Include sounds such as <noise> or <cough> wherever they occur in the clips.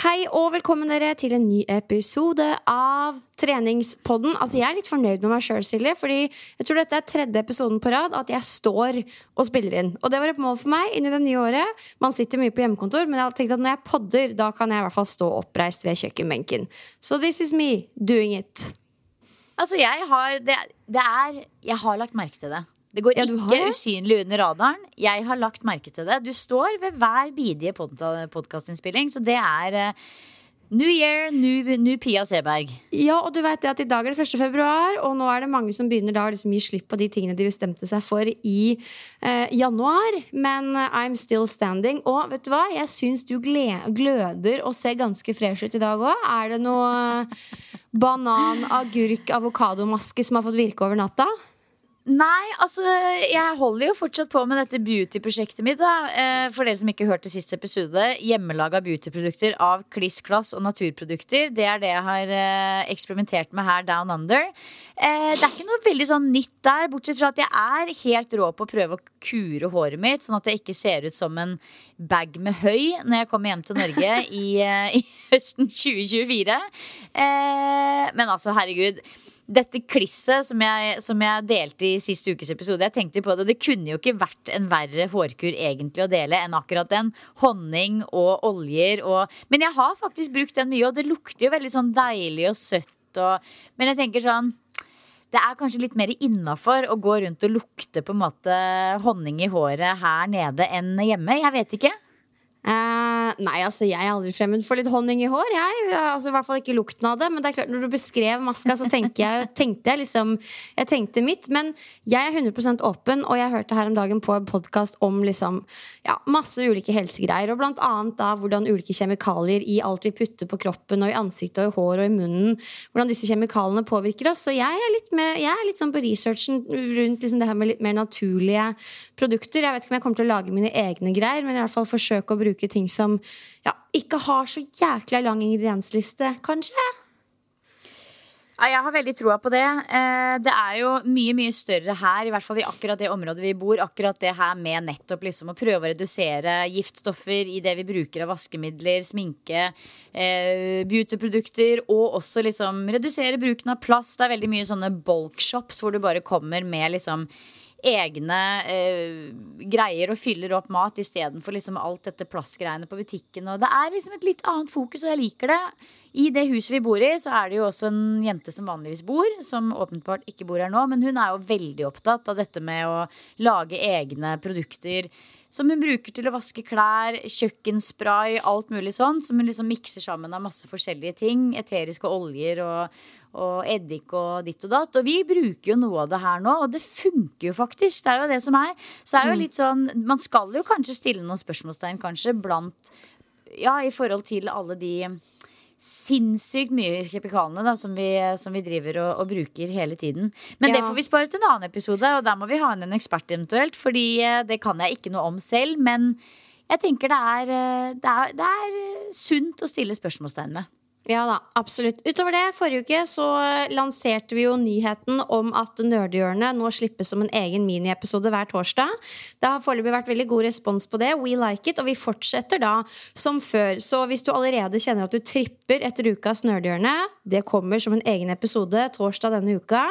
Hei og velkommen dere til en ny episode av Treningspodden. Altså Jeg er litt fornøyd med meg sjøl, Silje, fordi jeg tror dette er tredje episoden på rad at jeg står og spiller inn. Og det var et mål for meg inn i det nye året. Man sitter mye på hjemmekontor, men jeg har tenkt at når jeg podder, da kan jeg i hvert fall stå oppreist ved kjøkkenbenken. So this is me doing it. Altså, jeg har det, det er Jeg har lagt merke til det. Det går Ja, har ikke det? usynlig under radaren. Jeg har lagt merke til det. Du står ved hver bidige podkastinnspilling, så det er eh, New year, new, new Pia Seberg. Ja, og du vet det at i dag er det 1. februar, og nå er det mange som begynner da å liksom gi slipp på de tingene de bestemte seg for i eh, januar. Men eh, I'm still standing. Og vet du hva? Jeg syns du gløder og ser ganske fresh ut i dag òg. Er det noe eh, banan, agurk, avokadomaske som har fått virke over natta? Nei, altså jeg holder jo fortsatt på med dette beauty-prosjektet mitt. da eh, For dere som ikke hørte siste episode. Hjemmelaga beautyprodukter av kliss klass og naturprodukter. Det er det jeg har eh, eksperimentert med her down under. Eh, det er ikke noe veldig sånn nytt der, bortsett fra at jeg er helt rå på å prøve å kure håret mitt, sånn at det ikke ser ut som en bag med høy når jeg kommer hjem til Norge i, i høsten 2024. Eh, men altså, herregud dette klisset som jeg, som jeg delte i siste ukes episode, jeg tenkte på det, det kunne jo ikke vært en verre hårkur egentlig å dele enn akkurat den. Honning og oljer og Men jeg har faktisk brukt den mye, og det lukter jo veldig sånn deilig og søtt og Men jeg tenker sånn det er kanskje litt mer innafor å gå rundt og lukte på en måte honning i håret her nede enn hjemme. Jeg vet ikke. Eh, nei, altså jeg er aldri fremmed for litt honning i hår. Jeg, altså, I hvert fall ikke lukten av det. Men det er klart, når du beskrev maska, så jeg, <laughs> tenkte jeg liksom Jeg tenkte mitt. Men jeg er 100% åpen, og jeg hørte her om dagen på en podkast om liksom ja, masse ulike helsegreier. Og blant annet da hvordan ulike kjemikalier i alt vi putter på kroppen og i ansiktet og i hår og i munnen, hvordan disse kjemikaliene påvirker oss. Så jeg er litt, med, jeg er litt sånn på researchen rundt liksom det her med litt mer naturlige produkter. Jeg vet ikke om jeg kommer til å lage mine egne greier, men i hvert fall forsøke å bruke ting som ja, ikke har så jækla lang ingrediensliste, kanskje. Ja, jeg har veldig troa på det. Eh, Det er jo mye mye større her, i hvert fall i akkurat det området vi bor. Akkurat det her med nettopp liksom å prøve å redusere giftstoffer i det vi bruker av vaskemidler, sminke, eh, beautyprodukter, og også liksom redusere bruken av plast. Det er veldig mye sånne bulkshops hvor du bare kommer med liksom egne eh, greier og fyller opp mat istedenfor liksom alt dette plastgreiene på butikken. Og det er liksom et litt annet fokus, og jeg liker det. I det huset vi bor i, så er det jo også en jente som vanligvis bor, som åpenbart ikke bor her nå. Men hun er jo veldig opptatt av dette med å lage egne produkter som hun bruker til å vaske klær, kjøkkenspray, alt mulig sånn. Som hun liksom mikser sammen av masse forskjellige ting. Eteriske oljer og, og eddik og ditt og datt. Og vi bruker jo noe av det her nå, og det funker jo faktisk. Det er jo det som er. Så det er jo Mm. litt sånn Man skal jo kanskje stille noen spørsmålstegn, kanskje, blant Ja, i forhold til alle de sinnssykt mye kjemikalene da, som, vi, som vi driver og, og bruker hele tiden. Men det får vi spare til en annen episode, og der må vi ha inn en ekspert eventuelt. Fordi eh, det kan jeg ikke noe om selv. Men jeg tenker det er, eh, det er, det er eh, sunt å stille spørsmålstegn med. Ja da, absolutt. Utover det, forrige uke så lanserte vi jo nyheten om at Nerdehjørnet nå slippes som en egen miniepisode hver torsdag. Det har foreløpig vært veldig god respons på det. We like it. Og vi fortsetter da som før. Så hvis du allerede kjenner at du tripper etter ukas Nerdehjørne, det kommer som en egen episode torsdag denne uka.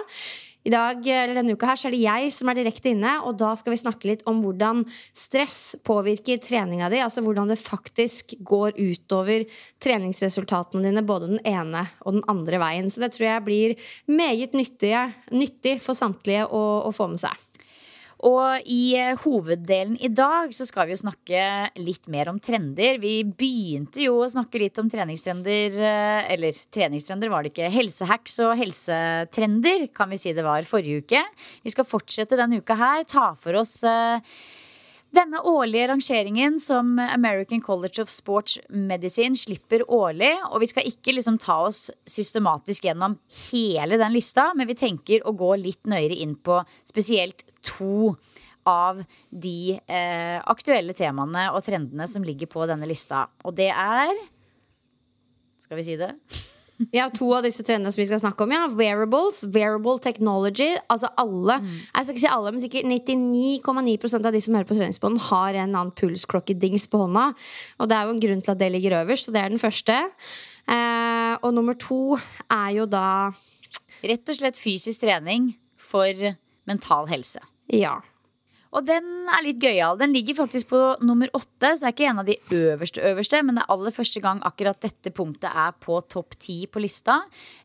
I dag, eller Denne uka her så er det jeg som er direkte inne, og da skal vi snakke litt om hvordan stress påvirker treninga di. Altså hvordan det faktisk går utover treningsresultatene dine både den ene og den andre veien. Så det tror jeg blir meget nyttige, nyttig for samtlige å, å få med seg. Og i eh, hoveddelen i dag så skal vi jo snakke litt mer om trender. Vi begynte jo å snakke litt om treningstrender, eh, eller treningstrender var det ikke, helsehacks og helsetrender, kan vi si det var forrige uke. Vi skal fortsette denne uka her, ta for oss eh, denne årlige rangeringen som American College of Sports Medicine slipper årlig. Og vi skal ikke liksom ta oss systematisk gjennom hele den lista, men vi tenker å gå litt nøyere inn på spesielt to av de eh, aktuelle temaene og trendene som ligger på denne lista. Og det er Skal vi si det? Ja, To av disse trendene som vi skal snakke om. ja Wearables, wearable technology. Altså alle, jeg skal ikke si alle, men sikkert 99,9% av de som hører på treningsbånden, har en annen pulsklokkedings på hånda. Og det er jo en grunn til at det ligger øverst, så det er den første. Eh, og nummer to er jo da Rett og slett fysisk trening for mental helse. Ja. Og den er litt gøyal. Den ligger faktisk på nummer åtte, så det er ikke en av de øverste, øverste, men det er aller første gang akkurat dette punktet er på topp ti på lista.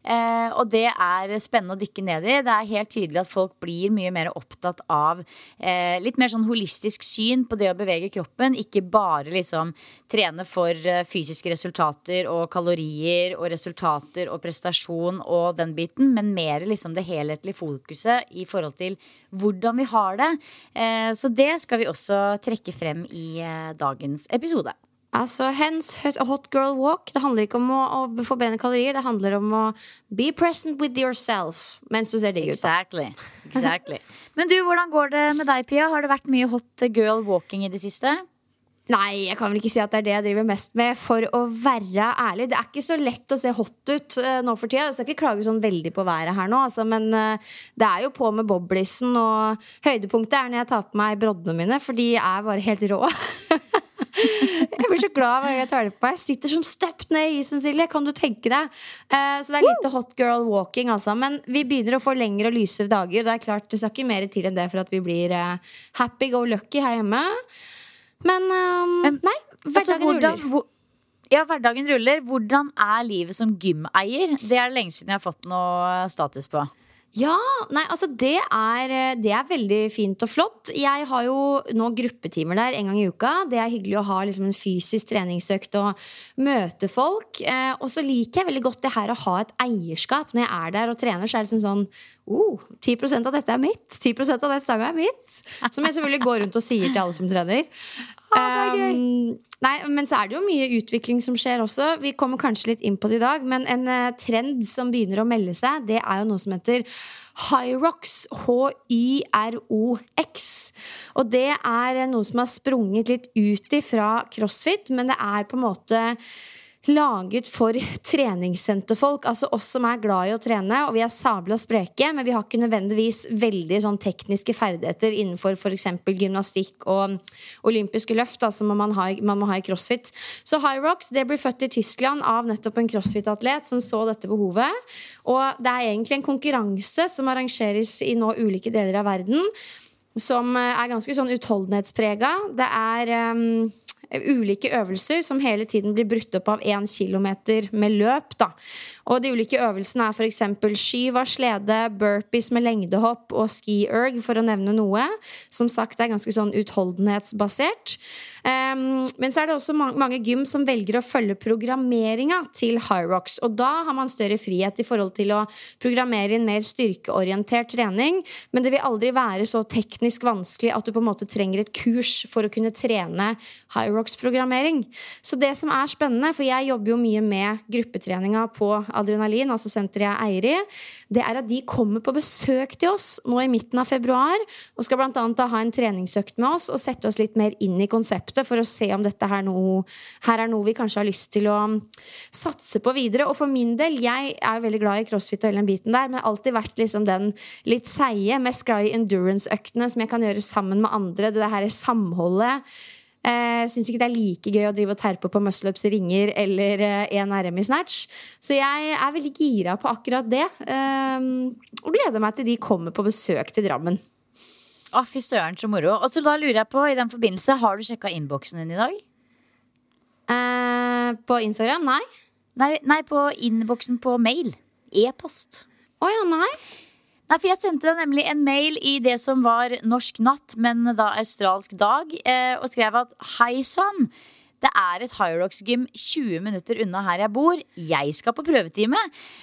Eh, og det er spennende å dykke ned i. Det er helt tydelig at folk blir mye mer opptatt av eh, litt mer sånn holistisk syn på det å bevege kroppen. Ikke bare liksom trene for eh, fysiske resultater og kalorier og resultater og prestasjon og den biten, men mer liksom det helhetlige fokuset i forhold til hvordan vi har det. Eh, så det skal vi også trekke frem i eh, dagens episode. Altså, hens hot girl walk. Det handler ikke om å, å forbrenne kalorier. Det handler om å be present with yourself mens du ser digg ut. Exactly. exactly. Men du, hvordan går det med deg, Pia? Har det vært mye hot girl walking i det siste? Nei, jeg kan vel ikke si at det er det jeg driver mest med, for å være ærlig. Det er ikke så lett å se hot ut uh, nå for tida. Jeg skal ikke klage sånn veldig på været her nå, altså, men uh, det er jo på med boblisen. og høydepunktet er når jeg tar på meg broddene mine, for de er bare helt rå. <laughs> jeg blir så glad hver gang jeg tar det på meg. Jeg sitter som støpt ned i isen, Silje. Kan du tenke deg? Uh, så det er litt hot girl walking, altså. Men vi begynner å få lengre og lysere dager. Det er klart, det skal ikke mer til enn det for at vi blir happy go lucky her hjemme. Men, um, nei. Altså, hverdagen hvordan, ruller. hvor, ja, hverdagen ruller. Hvordan er livet som gymeier? Det er det lenge siden jeg har fått noe status på. Ja, nei, altså det er, eh, det er veldig fint og flott. Jeg har jo nå gruppetimer der en gang i uka. Det er hyggelig å ha liksom en fysisk treningsøkt og møte folk. Eh, og så liker jeg veldig godt det her å ha et eierskap. Når jeg er der og trener, så er det liksom sånn oh, 10% av dette er mitt. 10% av den stanga er mitt. Som jeg selvfølgelig går rundt og sier til alle som trener. Um, nei, men så er det jo mye utvikling som skjer også. Vi kommer kanskje litt inn på det i dag, men en eh, trend som begynner å melde seg, det er jo noe som heter Hyrox. H-y-r-o-x. Og det er noe som har sprunget litt ut ifra CrossFit, men det er på en måte laget for treningssenterfolk. Altså oss som er glad i å trene, og vi er sabla spreke, men vi har ikke nødvendigvis veldig sånn tekniske ferdigheter innenfor f.eks. gymnastikk og olympiske løft, som man, har, man må ha i crossfit. Så High Rocks det blir født i Tyskland av nettopp en crossfit-atlet som så dette behovet. Og det er egentlig en konkurranse som arrangeres i nå ulike deler av verden som er ganske sånn utholdenhetsprega. Det er um, ulike øvelser som hele tiden blir brutt opp av én kilometer med løp. Da. Og de ulike øvelsene er f.eks. skyv av slede, burpees med lengdehopp og ski-erg, for å nevne noe. Som sagt det er ganske sånn utholdenhetsbasert. Um, men så er det også mange gym som velger å følge programmeringa til Hyrox. Og da har man større frihet i forhold til å programmere inn mer styrkeorientert trening. Men det vil aldri være så teknisk vanskelig at du på en måte trenger et kurs for å kunne trene Hyrox-programmering. Så det som er spennende, for jeg jobber jo mye med gruppetreninga på Adrenalin, altså senteret jeg eier i, det er at de kommer på besøk til oss nå i midten av februar og skal bl.a. ha en treningsøkt med oss og sette oss litt mer inn i konseptet for å se om dette her, noe, her er noe vi kanskje har lyst til å satse på videre. Og for min del, jeg er veldig glad i crossfit og hele den biten der, men har alltid vært liksom den litt seige, mest glad i endurance-øktene som jeg kan gjøre sammen med andre. Det her samholdet. Eh, syns ikke det er like gøy å drive og terpe på muscleups ringer eller én eh, RM i snatch. Så jeg er veldig gira på akkurat det. Eh, og gleder meg til de kommer på besøk til Drammen. Å, fy søren, så moro. Og så da lurer jeg på, i den forbindelse, har du sjekka innboksen din i dag? Eh, på Instagram? Nei. Nei, nei på innboksen på mail. E-post. Å oh, ja, nei. Nei, for Jeg sendte deg nemlig en mail i det som var norsk natt, men da australsk dag, eh, og skrev at hei sann. Det er et Hyrox-gym 20 minutter unna her jeg bor. Jeg skal på prøvetime.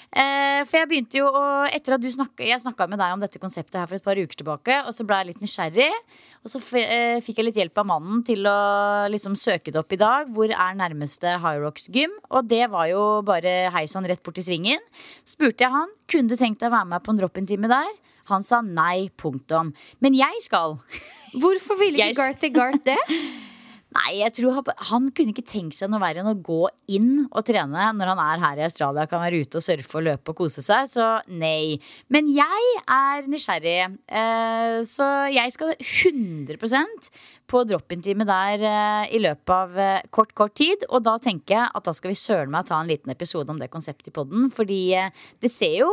Eh, for jeg begynte jo å Etter at du snakka, jeg snakka med deg om dette konseptet her for et par uker tilbake, og så ble jeg litt nysgjerrig. Og så eh, fikk jeg litt hjelp av mannen til å liksom søke det opp i dag. Hvor er nærmeste Hyrox-gym? Og det var jo bare heisan rett bort i svingen. Spurte jeg han kunne du tenkt deg å være med på en drop-in-time der. Han sa nei, punktum. Men jeg skal. Hvorfor ville ikke Garthy Gart det? <laughs> Nei, jeg tror Han kunne ikke tenkt seg noe verre enn å gå inn og trene når han er her i Australia, kan være ute og surfe og løpe og kose seg. Så nei. Men jeg er nysgjerrig, eh, så jeg skal 100% på drop-in-time der eh, i løpet av eh, kort, kort tid. Og da tenker jeg at da skal vi søren meg ta en liten episode om det konseptet i poden. Fordi det ser jo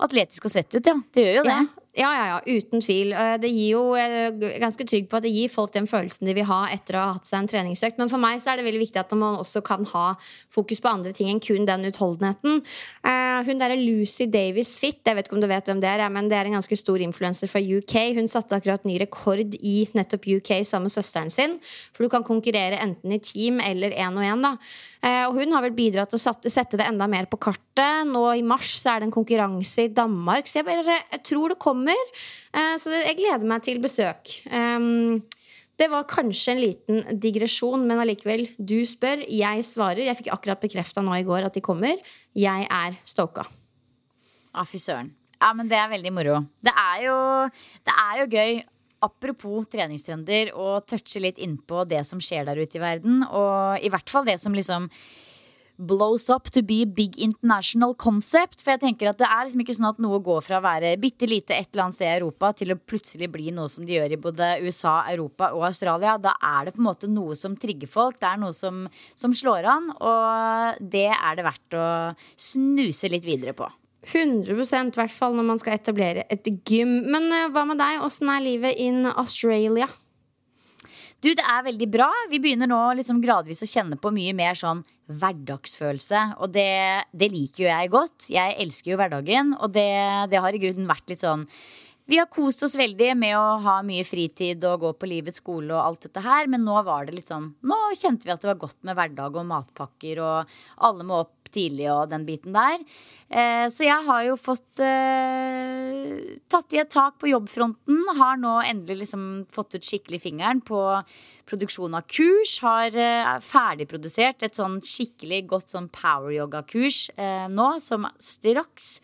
atletisk og svett ut, ja. Det gjør jo det. Ja. Ja, ja, ja, uten tvil. Eh, det gir jo, jeg er ganske trygg på at det gir folk den følelsen de vil ha etter å ha hatt seg en treningsøkt. Men for meg så er det veldig viktig at man også kan ha fokus på andre ting enn kun den utholdenheten. Uh, hun derre Lucy Davis Fit, jeg vet ikke om du vet hvem det er, men det er en ganske stor influenser fra UK. Hun satte akkurat ny rekord i nettopp UK sammen med søsteren sin. For du kan konkurrere enten i team eller én og én. Uh, og hun har vel bidratt til å sette det enda mer på kartet. Nå i mars så er det en konkurranse i Danmark, så jeg, bare, jeg tror det kommer. Eh, så jeg gleder meg til besøk. Det var kanskje en liten digresjon, men allikevel. Du spør, jeg svarer. Jeg fikk akkurat bekrefta nå i går at de kommer. Jeg er stoka. Ah, fy søren. Ja, men det er veldig moro. Det er jo, det er jo gøy apropos treningstrender, å touche litt innpå det som skjer der ute i verden. Og i hvert fall det som liksom blows up to be big international concept. For jeg tenker at det er liksom ikke sånn at noe går fra å være bitte lite et eller annet sted i Europa til å plutselig bli noe som de gjør i både USA, Europa og Australia. Da er det på en måte noe som trigger folk. Det er noe som, som slår an. Og det er det verdt å snuse litt videre på. 100% i hvert fall når man skal etablere et gym. Men uh, hva med deg? Åssen er livet in Australia? Du, det er veldig bra. Vi begynner nå liksom gradvis å kjenne på mye mer sånn hverdagsfølelse. Og det, det, liker jo jeg godt. Jeg elsker jo hverdagen. Og det, det har i grunnen vært litt sånn vi har kost oss veldig med å ha mye fritid og gå på livets skole og alt dette her, men nå var det litt sånn Nå kjente vi at det var godt med hverdag og matpakker, og alle må opp tidlig og den biten der. Eh, så jeg har jo fått eh, tatt i et tak på jobbfronten. Har nå endelig liksom fått ut skikkelig fingeren på produksjon av kurs. Har eh, ferdigprodusert et sånn skikkelig godt sånn power yoga-kurs nå, som straks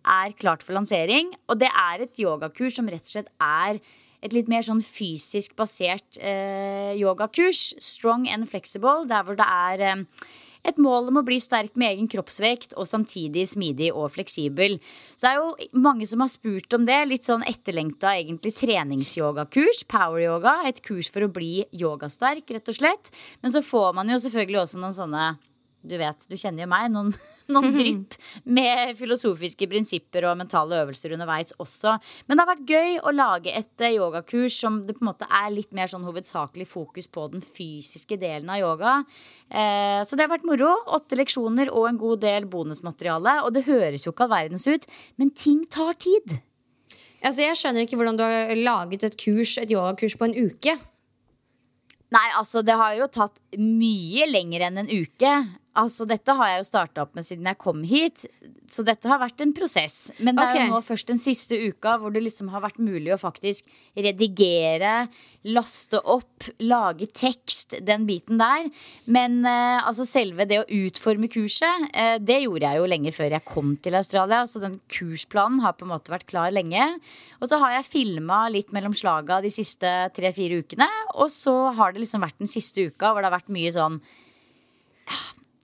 er klart for lansering. Og det er et yogakurs som rett og slett er et litt mer sånn fysisk basert eh, yogakurs. Strong and flexible, der hvor det er eh, et mål om å bli sterk med egen kroppsvekt og samtidig smidig og fleksibel. Så det er jo mange som har spurt om det. Litt sånn etterlengta egentlig treningsyogakurs. Power-yoga. Et kurs for å bli yogasterk, rett og slett. Men så får man jo selvfølgelig også noen sånne du vet, du kjenner jo meg, noen, <laughs> noen <laughs> drypp med filosofiske prinsipper og mentale øvelser underveis også. Men det har vært gøy å lage et eh, yogakurs som det på en måte er litt mer sånn hovedsakelig fokus på den fysiske delen av yoga. Eh, så det har vært moro. Åtte leksjoner og en god del bonusmateriale. Og det høres jo ikke all verdens ut, men ting tar tid. Altså, jeg skjønner ikke hvordan du har laget et kurs, et yogakurs på en uke. Nei, altså det har jo tatt mye lenger enn en uke. Altså, dette har jeg jo starta opp med siden jeg kom hit. Så dette har vært en prosess. Men det er jo nå først den siste uka hvor det liksom har vært mulig å faktisk redigere, laste opp, lage tekst, den biten der. Men eh, altså selve det å utforme kurset, eh, det gjorde jeg jo lenge før jeg kom til Australia. Så den kursplanen har på en måte vært klar lenge. Og så har jeg filma litt mellom slaga de siste tre-fire ukene. Og så har det liksom vært den siste uka hvor det har vært mye sånn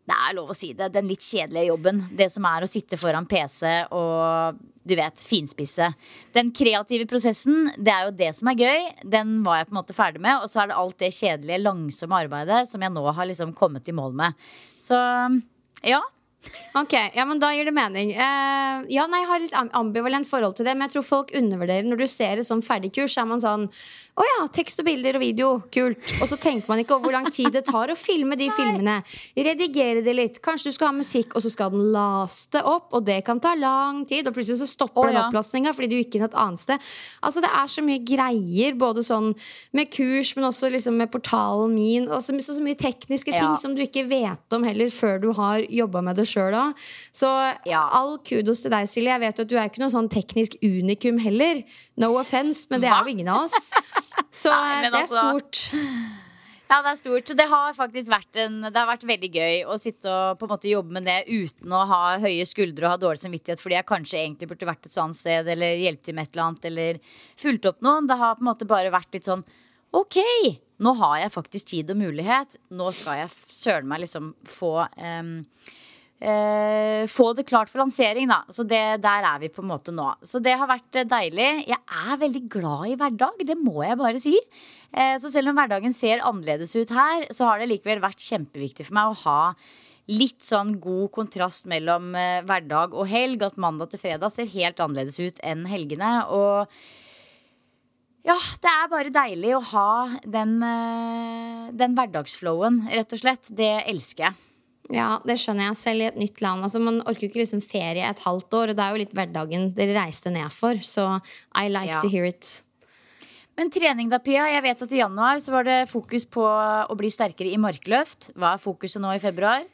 det er lov å si det, den litt kjedelige jobben. Det som er å sitte foran PC og du vet, finspisse. Den kreative prosessen, det er jo det som er gøy. Den var jeg på en måte ferdig med. Og så er det alt det kjedelige, langsomme arbeidet som jeg nå har liksom kommet i mål med. Så ja. Ok, ja, men Da gir det mening. Uh, ja, nei, Jeg har litt ambivalent forhold til det, men jeg tror folk undervurderer når du ser et sånn ferdigkurs. Så er man sånn Å ja, tekst og bilder og video, kult. Og så tenker man ikke over hvor lang tid det tar å filme de filmene. Redigere det litt. Kanskje du skal ha musikk, og så skal den laste opp, og det kan ta lang tid. Og plutselig så stopper den opplastninga fordi du gikk inn et annet sted. Altså Det er så mye greier, både sånn med kurs, men også liksom med portalen min. Og så, så, så mye tekniske ting Ja. som du ikke vet om heller før du har jobba med det sjøl òg. Så Ja. all kudos til deg, Silje. Jeg vet at du er ikke noe sånn teknisk unikum heller. No offense, men det er jo ingen av oss. Så Nei, det er altså- stort. Ja, det er stort. Så det har faktisk vært, en, det har vært veldig gøy å sitte og på en måte jobbe med det uten å ha høye skuldre og ha dårlig samvittighet fordi jeg kanskje egentlig burde vært et sånt sted eller hjulpet til med et eller annet eller fulgt opp noen. Det har på en måte bare vært litt sånn OK, nå har jeg faktisk tid og mulighet. Nå skal jeg søren meg liksom få em, eh, få det klart for lansering, da. Så det, der er vi på en måte nå. Så det har vært eh, deilig. Jeg er veldig glad i hverdag, det må jeg bare si. Eh, så selv om hverdagen ser annerledes ut her, så har det likevel vært kjempeviktig for meg å ha litt sånn god kontrast mellom eh, hverdag og helg. At mandag til fredag ser helt annerledes ut enn helgene. Og ja, det er bare deilig å ha den, eh, den hverdagsflowen, rett og slett. Det elsker jeg. Ja, det skjønner jeg. Selv i et nytt land. Altså, man orker ikke liksom ferie et halvt år, og det er jo litt hverdagen dere reiste ned for. Så I like Ja. to hear it. Men trening da, Pia. Jeg vet at i januar så var det fokus på å bli sterkere i markløft. Hva er fokuset nå i februar?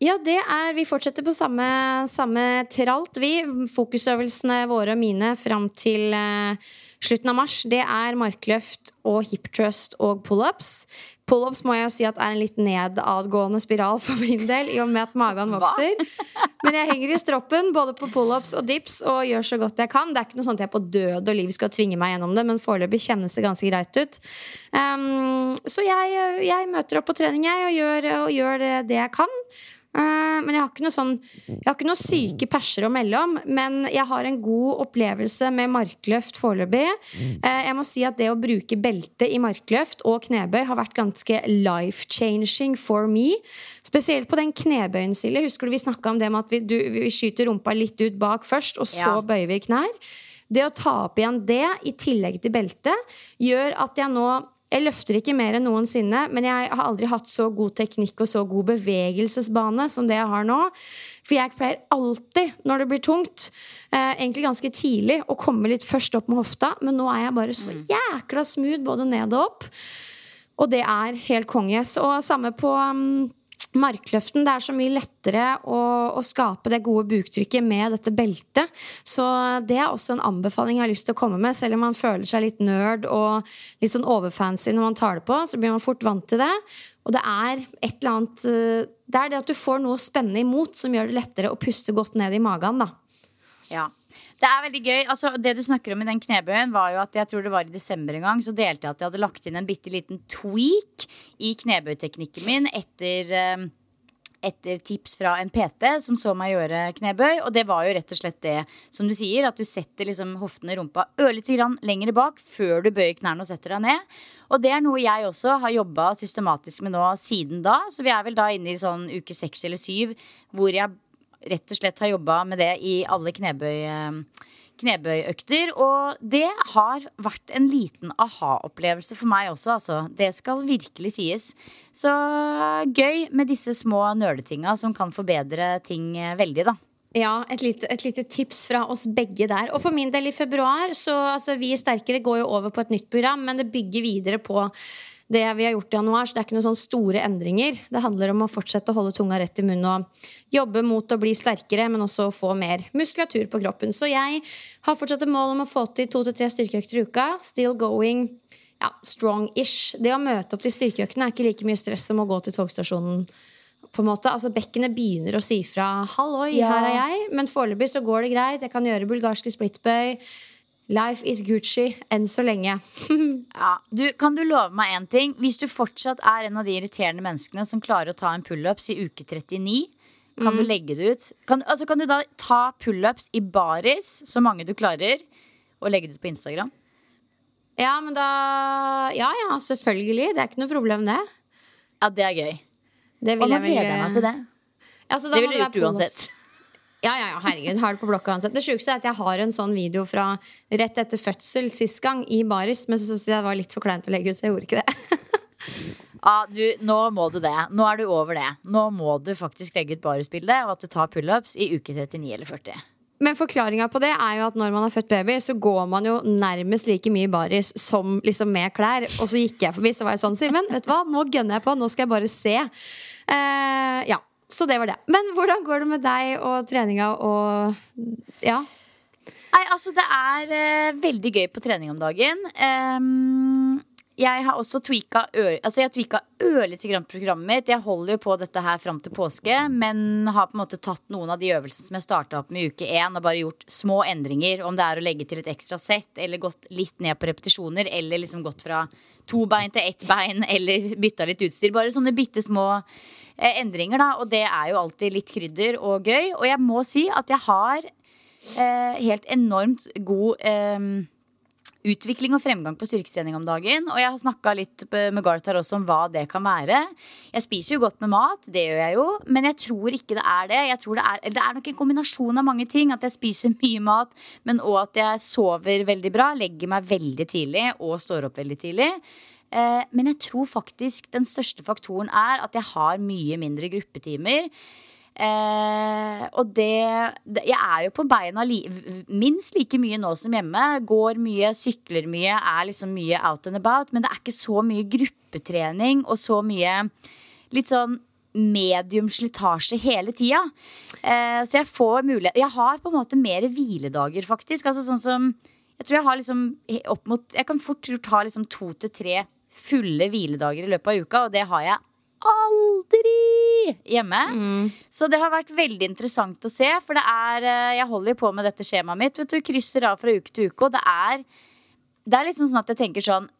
Ja, det er Vi fortsetter på samme, samme tralt, vi. Fokusøvelsene våre og mine fram til eh, slutten av mars, det er markløft og hip thrust og pullups. Pullups må jeg jo si at er en litt nedadgående spiral for min del, i og med at magen vokser. Men jeg henger i stroppen både på pullups og dips og gjør så godt jeg kan. Det er ikke noe sånt at jeg på død og liv skal tvinge meg gjennom det, men foreløpig kjennes det ganske greit ut. Um, så jeg, jeg møter opp på trening, jeg, og gjør, og gjør det, det jeg kan. Uh, men jeg har ikke noe sånn Jeg har ikke noe syke perser å melde om. Men jeg har en god opplevelse med markløft foreløpig. Uh, jeg må si at det å bruke belte i markløft og knebøy har vært ganske life-changing for me. Spesielt på den knebøyen, Silje. Husker du vi snakka om det med at vi, du, vi skyter rumpa litt ut bak først, og så Ja. bøyer vi knær? Det å ta opp igjen det i tillegg til beltet gjør at jeg nå jeg løfter ikke mer enn noensinne, men jeg har aldri hatt så god teknikk og så god bevegelsesbane som det jeg har nå. For jeg pleier alltid, når det blir tungt, eh, egentlig ganske tidlig, å komme litt først opp med hofta, men nå er jeg bare så jækla smooth både ned og opp. Og det er helt konge. Og samme på um, markløften. Det er så mye lettere å, å skape det gode buktrykket med dette beltet. Så det er også en anbefaling jeg har lyst til å komme med. Selv om man føler seg litt nerd og litt sånn overfancy når man tar det på, så blir man fort vant til det. Og det er et eller annet eh, Det er det at du får noe spennende imot som gjør det lettere å puste godt ned i magen. da Ja. Det er veldig gøy. Altså, det du snakker om i den knebøyen, var jo at jeg tror det var i desember en gang, så delte jeg at jeg hadde lagt inn en bitte liten tweak i knebøyteknikken min etter um etter tips fra en PT som så meg gjøre knebøy. Og det var jo rett og slett det som du sier, at du setter liksom hoftene rumpa ørlite grann lenger bak før du bøyer knærne og setter deg ned. Og det er noe jeg også har jobba systematisk med nå siden da. Så vi er vel da inne i sånn uke seks eller syv hvor jeg rett og slett har jobba med det i alle knebøy knebøyøkter. Og det har vært en liten aha-opplevelse for meg også, altså. Det skal virkelig sies. Så gøy med disse små nerdetinga som kan forbedre ting veldig, da. Ja, et lite, et lite, tips fra oss begge der. Og for min del i februar, så altså, Vi sterkere går jo over på et nytt program, men det bygger videre på det vi har gjort i januar. Så det er ikke noen sånne store endringer. Det handler om å fortsette å holde tunga rett i munnen og jobbe mot å bli sterkere, men også å få mer muskulatur på kroppen. Så jeg har fortsatt et mål om å få til to til tre styrkeøkter i uka. Still going ja, strong-ish. Det å møte opp til styrkeøktene er ikke like mye stress som å gå til togstasjonen. på en måte, altså Bekkenet begynner å si fra 'halloi, ja. her er jeg', men foreløpig så går det greit. Jeg kan gjøre bulgarske splitbøy. Life is Gucci enn så lenge. <laughs> ja, du, kan du love meg én ting? Hvis du fortsatt er en av de irriterende menneskene som klarer å ta en pullups i uke 39, kan mm. du legge det ut? Kan, altså, kan du da ta pullups i baris, så mange du klarer, og legge det ut på Instagram? Ja, men da Ja ja, selvfølgelig. Det er ikke noe problem, det. Ja, det er gøy. Det vil og nå gleder jeg meg til det. Altså, det ville du gjort uansett. Ja, ja, ja, herregud, har det på blokka uansett. Det sjukeste er at jeg har en sånn video fra rett etter fødsel sist gang i baris, men så syntes jeg det var litt for kleint å legge ut, så jeg gjorde ikke det. <laughs> ja, du, nå må du det. Nå er du over det. Nå må du faktisk legge ut barisbildet og at du tar pullups i uke 39 eller 40. Men forklaringa på det er jo at når man har født baby, så går man jo nærmest like mye baris som liksom med klær. Og så gikk jeg forbi, så var jeg sånn Simen, vet du hva, nå gønner jeg på. Nå skal jeg bare se. Uh, ja, så det var det. Men hvordan går det med deg og treninga og Ja? Nei, altså det er uh, veldig gøy på trening om dagen. Um, jeg har også tweaka altså ørlite grann programmet mitt. Jeg holder jo på dette her fram til påske, men har på en måte tatt noen av de øvelsene som jeg starta opp med i uke én, og bare gjort små endringer. Om det er å legge til et ekstra sett, eller gått litt ned på repetisjoner, eller liksom gått fra to bein til ett bein, eller bytta litt utstyr. Bare sånne bitte små eh, endringer, da. Og det er jo alltid litt krydder og gøy. Og jeg må si at jeg har eh, helt enormt god eh, utvikling og fremgang på styrketrening om dagen. Og jeg har snakka litt med Garth her også om hva det kan være. Jeg spiser jo godt med mat, det gjør jeg jo, men jeg tror ikke det er det. Det, er, det er nok en kombinasjon av mange ting. At jeg spiser <laughs> mye mat, men òg at jeg sover veldig bra, legger meg veldig tidlig og står opp veldig tidlig. Eh, men jeg tror faktisk den største faktoren er at jeg har mye mindre gruppetimer. Eh, og det, det, Jeg er jo på beina li, minst like mye nå som hjemme. Går mye, sykler mye, er liksom mye out and about. Men det er ikke så mye gruppetrening og så mye litt sånn medium slitasje hele tida. Eh, så jeg får mulighet Jeg har på en måte mer hviledager, faktisk. Altså sånn som Jeg tror jeg har liksom opp mot Jeg kan fort ta liksom to til tre fulle hviledager i løpet av uka, og det har jeg aldri hjemme. Mm. Så det har vært veldig interessant å se. For det er eh, Jeg holder jo på med dette skjemaet mitt. Vet du, Krysser av fra uke til uke. Og det er, det er liksom sånn at jeg tenker sånn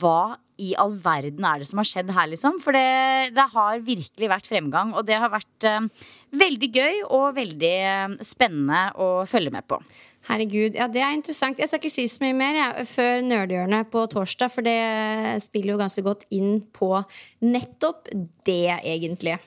Hva i all verden er det som har skjedd her, liksom? For det, det har virkelig vært fremgang. Og det har vært uh, veldig gøy og veldig uh, spennende å følge med på. Herregud, ja det er interessant. Jeg skal ikke si så mye mer jeg, før Nerdehjørnet på torsdag, for det spiller jo ganske godt inn på nettopp det, egentlig.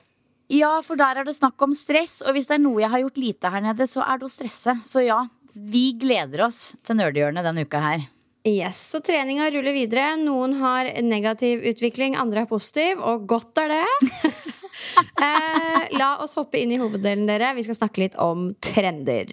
Ja, for der er det snakk om stress, og hvis det er noe jeg har gjort lite her nede, så er det å stresse. Så ja, vi gleder oss til Nerdehjørnet denne uka her. Yes, Så treninga ruller videre. Noen har negativ utvikling, andre er positiv, og godt er det. <laughs> eh, la oss hoppe inn i hoveddelen, dere. Vi skal snakke litt om trender.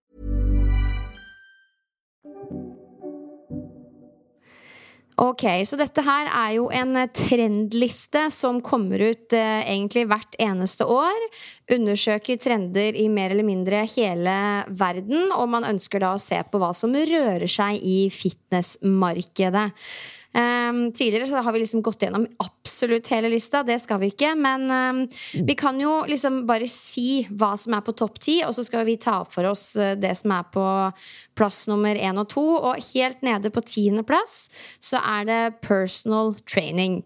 Ok, så dette her er jo en trendliste som kommer ut eh, egentlig hvert eneste år. Undersøker trender i mer eller mindre hele verden, og man ønsker da å se på hva som rører seg i fitnessmarkedet. Um, tidligere så har vi liksom gått gjennom absolutt hele lista. Det skal vi ikke. Men um, vi kan jo liksom bare si hva som er på topp ti, og så skal vi ta opp for oss uh, det som er på plass nummer én og to. Og helt nede på tiendeplass så er det personal training.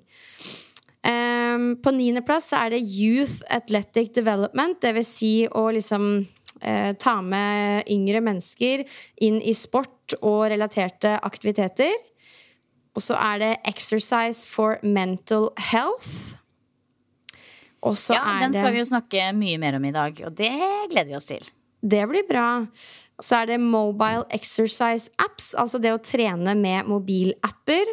Um, på niendeplass er det Youth Athletic Development, dvs. Si å liksom uh, ta med yngre mennesker inn i sport og relaterte aktiviteter. Og så er det Exercise for Mental Health. Og så ja, den skal det, vi jo snakke mye mer om i dag, og det gleder vi oss til. Det blir bra. Så er det Mobile Exercise Apps, altså det å trene med mobilapper.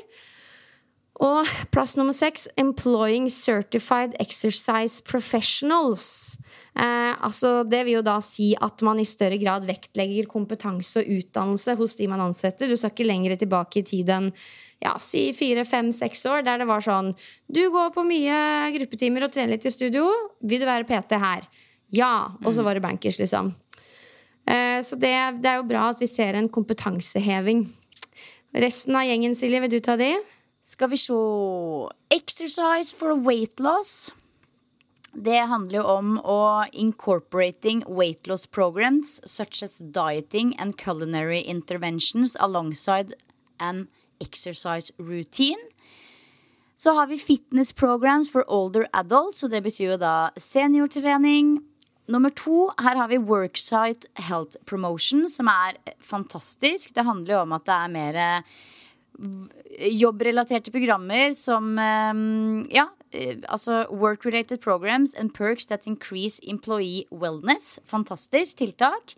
Og plass nummer seks Employing Certified Exercise Professionals. Eh, altså det vil jo da si at man i større grad vektlegger kompetanse og utdannelse hos de man ansetter. Du skal ikke lenger tilbake i tid enn ja, si fire, fem, seks år, der det var sånn Du går på mye gruppetimer og trener litt i studio. Vil du være PT her? Ja. Og så mm. var det bankers, liksom. Eh, så det, det, er jo bra at vi ser en kompetanseheving. Resten av gjengen, Silje, vil du ta de? Skal vi se Exercise for weight loss. Det handler jo om å incorporating weight loss programs such as dieting and culinary interventions alongside an exercise routine. Så har vi fitness programs for older adults, og det betyr jo da seniortrening. Nummer to, her har vi Worksite Health Promotion, som er fantastisk. Det handler jo om at det er mer eh, jobbrelaterte programmer som eh, Ja, eh, altså work-related programs and perks that increase employee wellness. Fantastisk tiltak.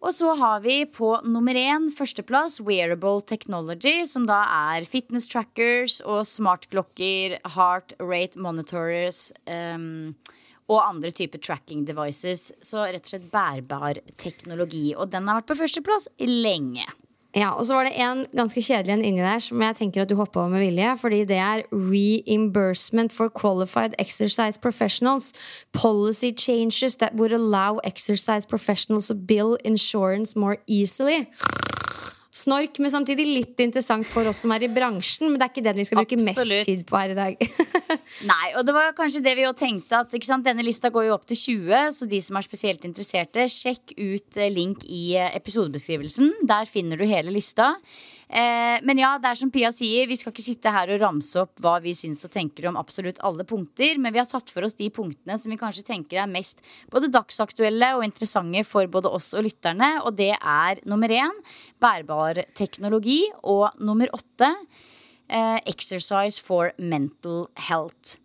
Og så har vi på nummer én, førsteplass, Wearable Technology, som da er fitness trackers og smartklokker, heart rate monitors um, og andre typer tracking devices. Så rett og slett bærbar teknologi. Og den har vært på førsteplass lenge. Ja, Og så var det en ganske kjedelig en inni der som jeg tenker at du hoppa over med vilje. Fordi det er reimbursement for qualified exercise professionals. Policy changes that would allow exercise professionals to bill insurance more easily snork, men samtidig litt interessant for oss som er i bransjen. Men det er ikke den vi skal bruke Absolutt. mest tid på her i dag. <laughs> Nei, og det var kanskje det vi jo tenkte at Denne lista går jo opp til 20, så de som er spesielt interesserte, sjekk ut eh, link i eh, episodebeskrivelsen. Der finner du hele lista. Eh, men ja, det er som Pia sier, vi skal ikke sitte her og ramse opp hva vi syns og tenker om absolutt alle punkter, men vi har tatt for oss de punktene som vi kanskje tenker er mest både dagsaktuelle og interessante for både oss og lytterne, og det er nummer én bærbar teknologi, og nummer åtte eh, exercise for mental health.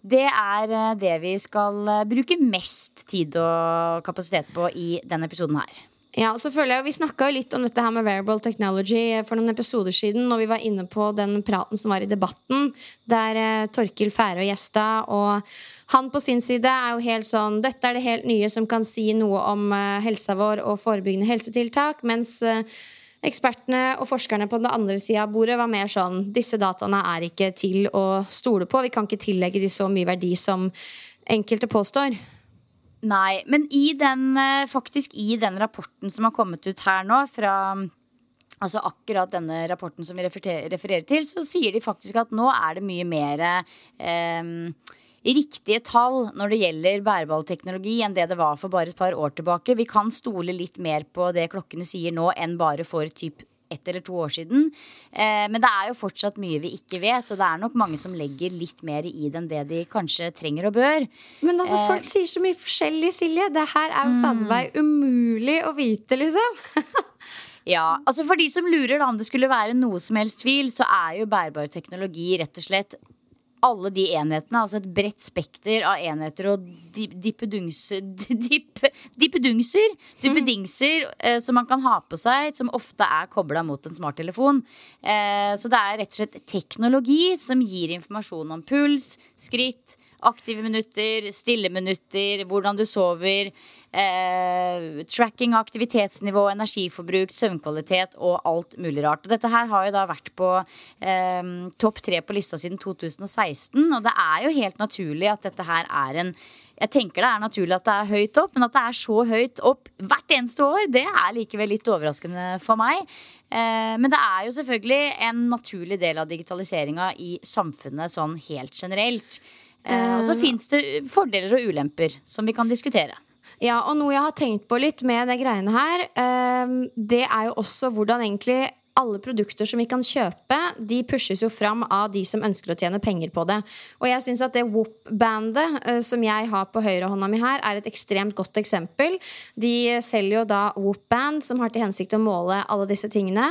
Det er eh, det vi skal eh, bruke mest tid og kapasitet på i denne episoden her. Ja, og så føler jeg Vi snakka litt om dette her med wearable technology for noen episoder siden. Når vi var inne på den praten som var i debatten, der eh, Torkil Færøy gjesta. Og han på sin side er jo helt sånn Dette er det helt nye som kan si noe om eh, helsa vår og forebyggende helsetiltak. Mens eh, Ekspertene og forskerne på den andre sida av bordet var mer sånn disse dataene er ikke til å stole på. Vi kan ikke tillegge de så mye verdi som enkelte påstår. Nei, men i den, eh, faktisk i den rapporten som har kommet ut her nå, fra Altså akkurat denne rapporten som vi refererer til, så sier de faktisk at nå er det mye mer eh, riktige tall når det gjelder bæreballteknologi enn det det var for bare et par år tilbake. Vi kan stole litt mer på det klokkene sier nå enn bare for typ ett eller to år siden. Eh, men det er jo fortsatt mye vi ikke vet, og det er nok mange som legger litt mer i det enn det de kanskje trenger og bør. Men altså, eh, folk sier så mye forskjellig, Silje. Det her er jo fader meg umulig å vite, liksom. <laughs> Ja, altså For de som lurer da om det skulle være noe som helst tvil, så er jo bærbar teknologi rett og slett alle de enhetene, altså et bredt spekter av enheter og <laughs> dippedungser Dippedungser, dippedingser eh, som man kan ha på seg, som ofte er kobla mot en smarttelefon. Eh, så det er rett og slett teknologi som gir informasjon om puls, skritt, aktive minutter, stille minutter, hvordan du sover, eh, tracking av aktivitetsnivå, energiforbruk, søvnkvalitet og alt mulig rart. Og dette her har jo da vært på eh, topp tre på lista siden 2016, og det er jo helt naturlig at dette her er en jeg tenker det er naturlig at det er høyt opp, men at det er så høyt opp hvert eneste år, det er likevel litt overraskende for meg. Eh, men det er jo selvfølgelig en naturlig del av digitaliseringa i samfunnet sånn helt generelt. Eh, og så fins det fordeler og ulemper som vi kan diskutere. Ja, og noe jeg har tenkt på litt med de greiene her, eh, det er jo også hvordan egentlig alle produkter som vi kan kjøpe, de pushes jo fram av de som ønsker å tjene penger på det. Og jeg syns at det Whoop-bandet uh, som jeg har på høyrehånda mi her, er et ekstremt godt eksempel. De selger jo da Whoop-band, som har til hensikt å måle alle disse tingene.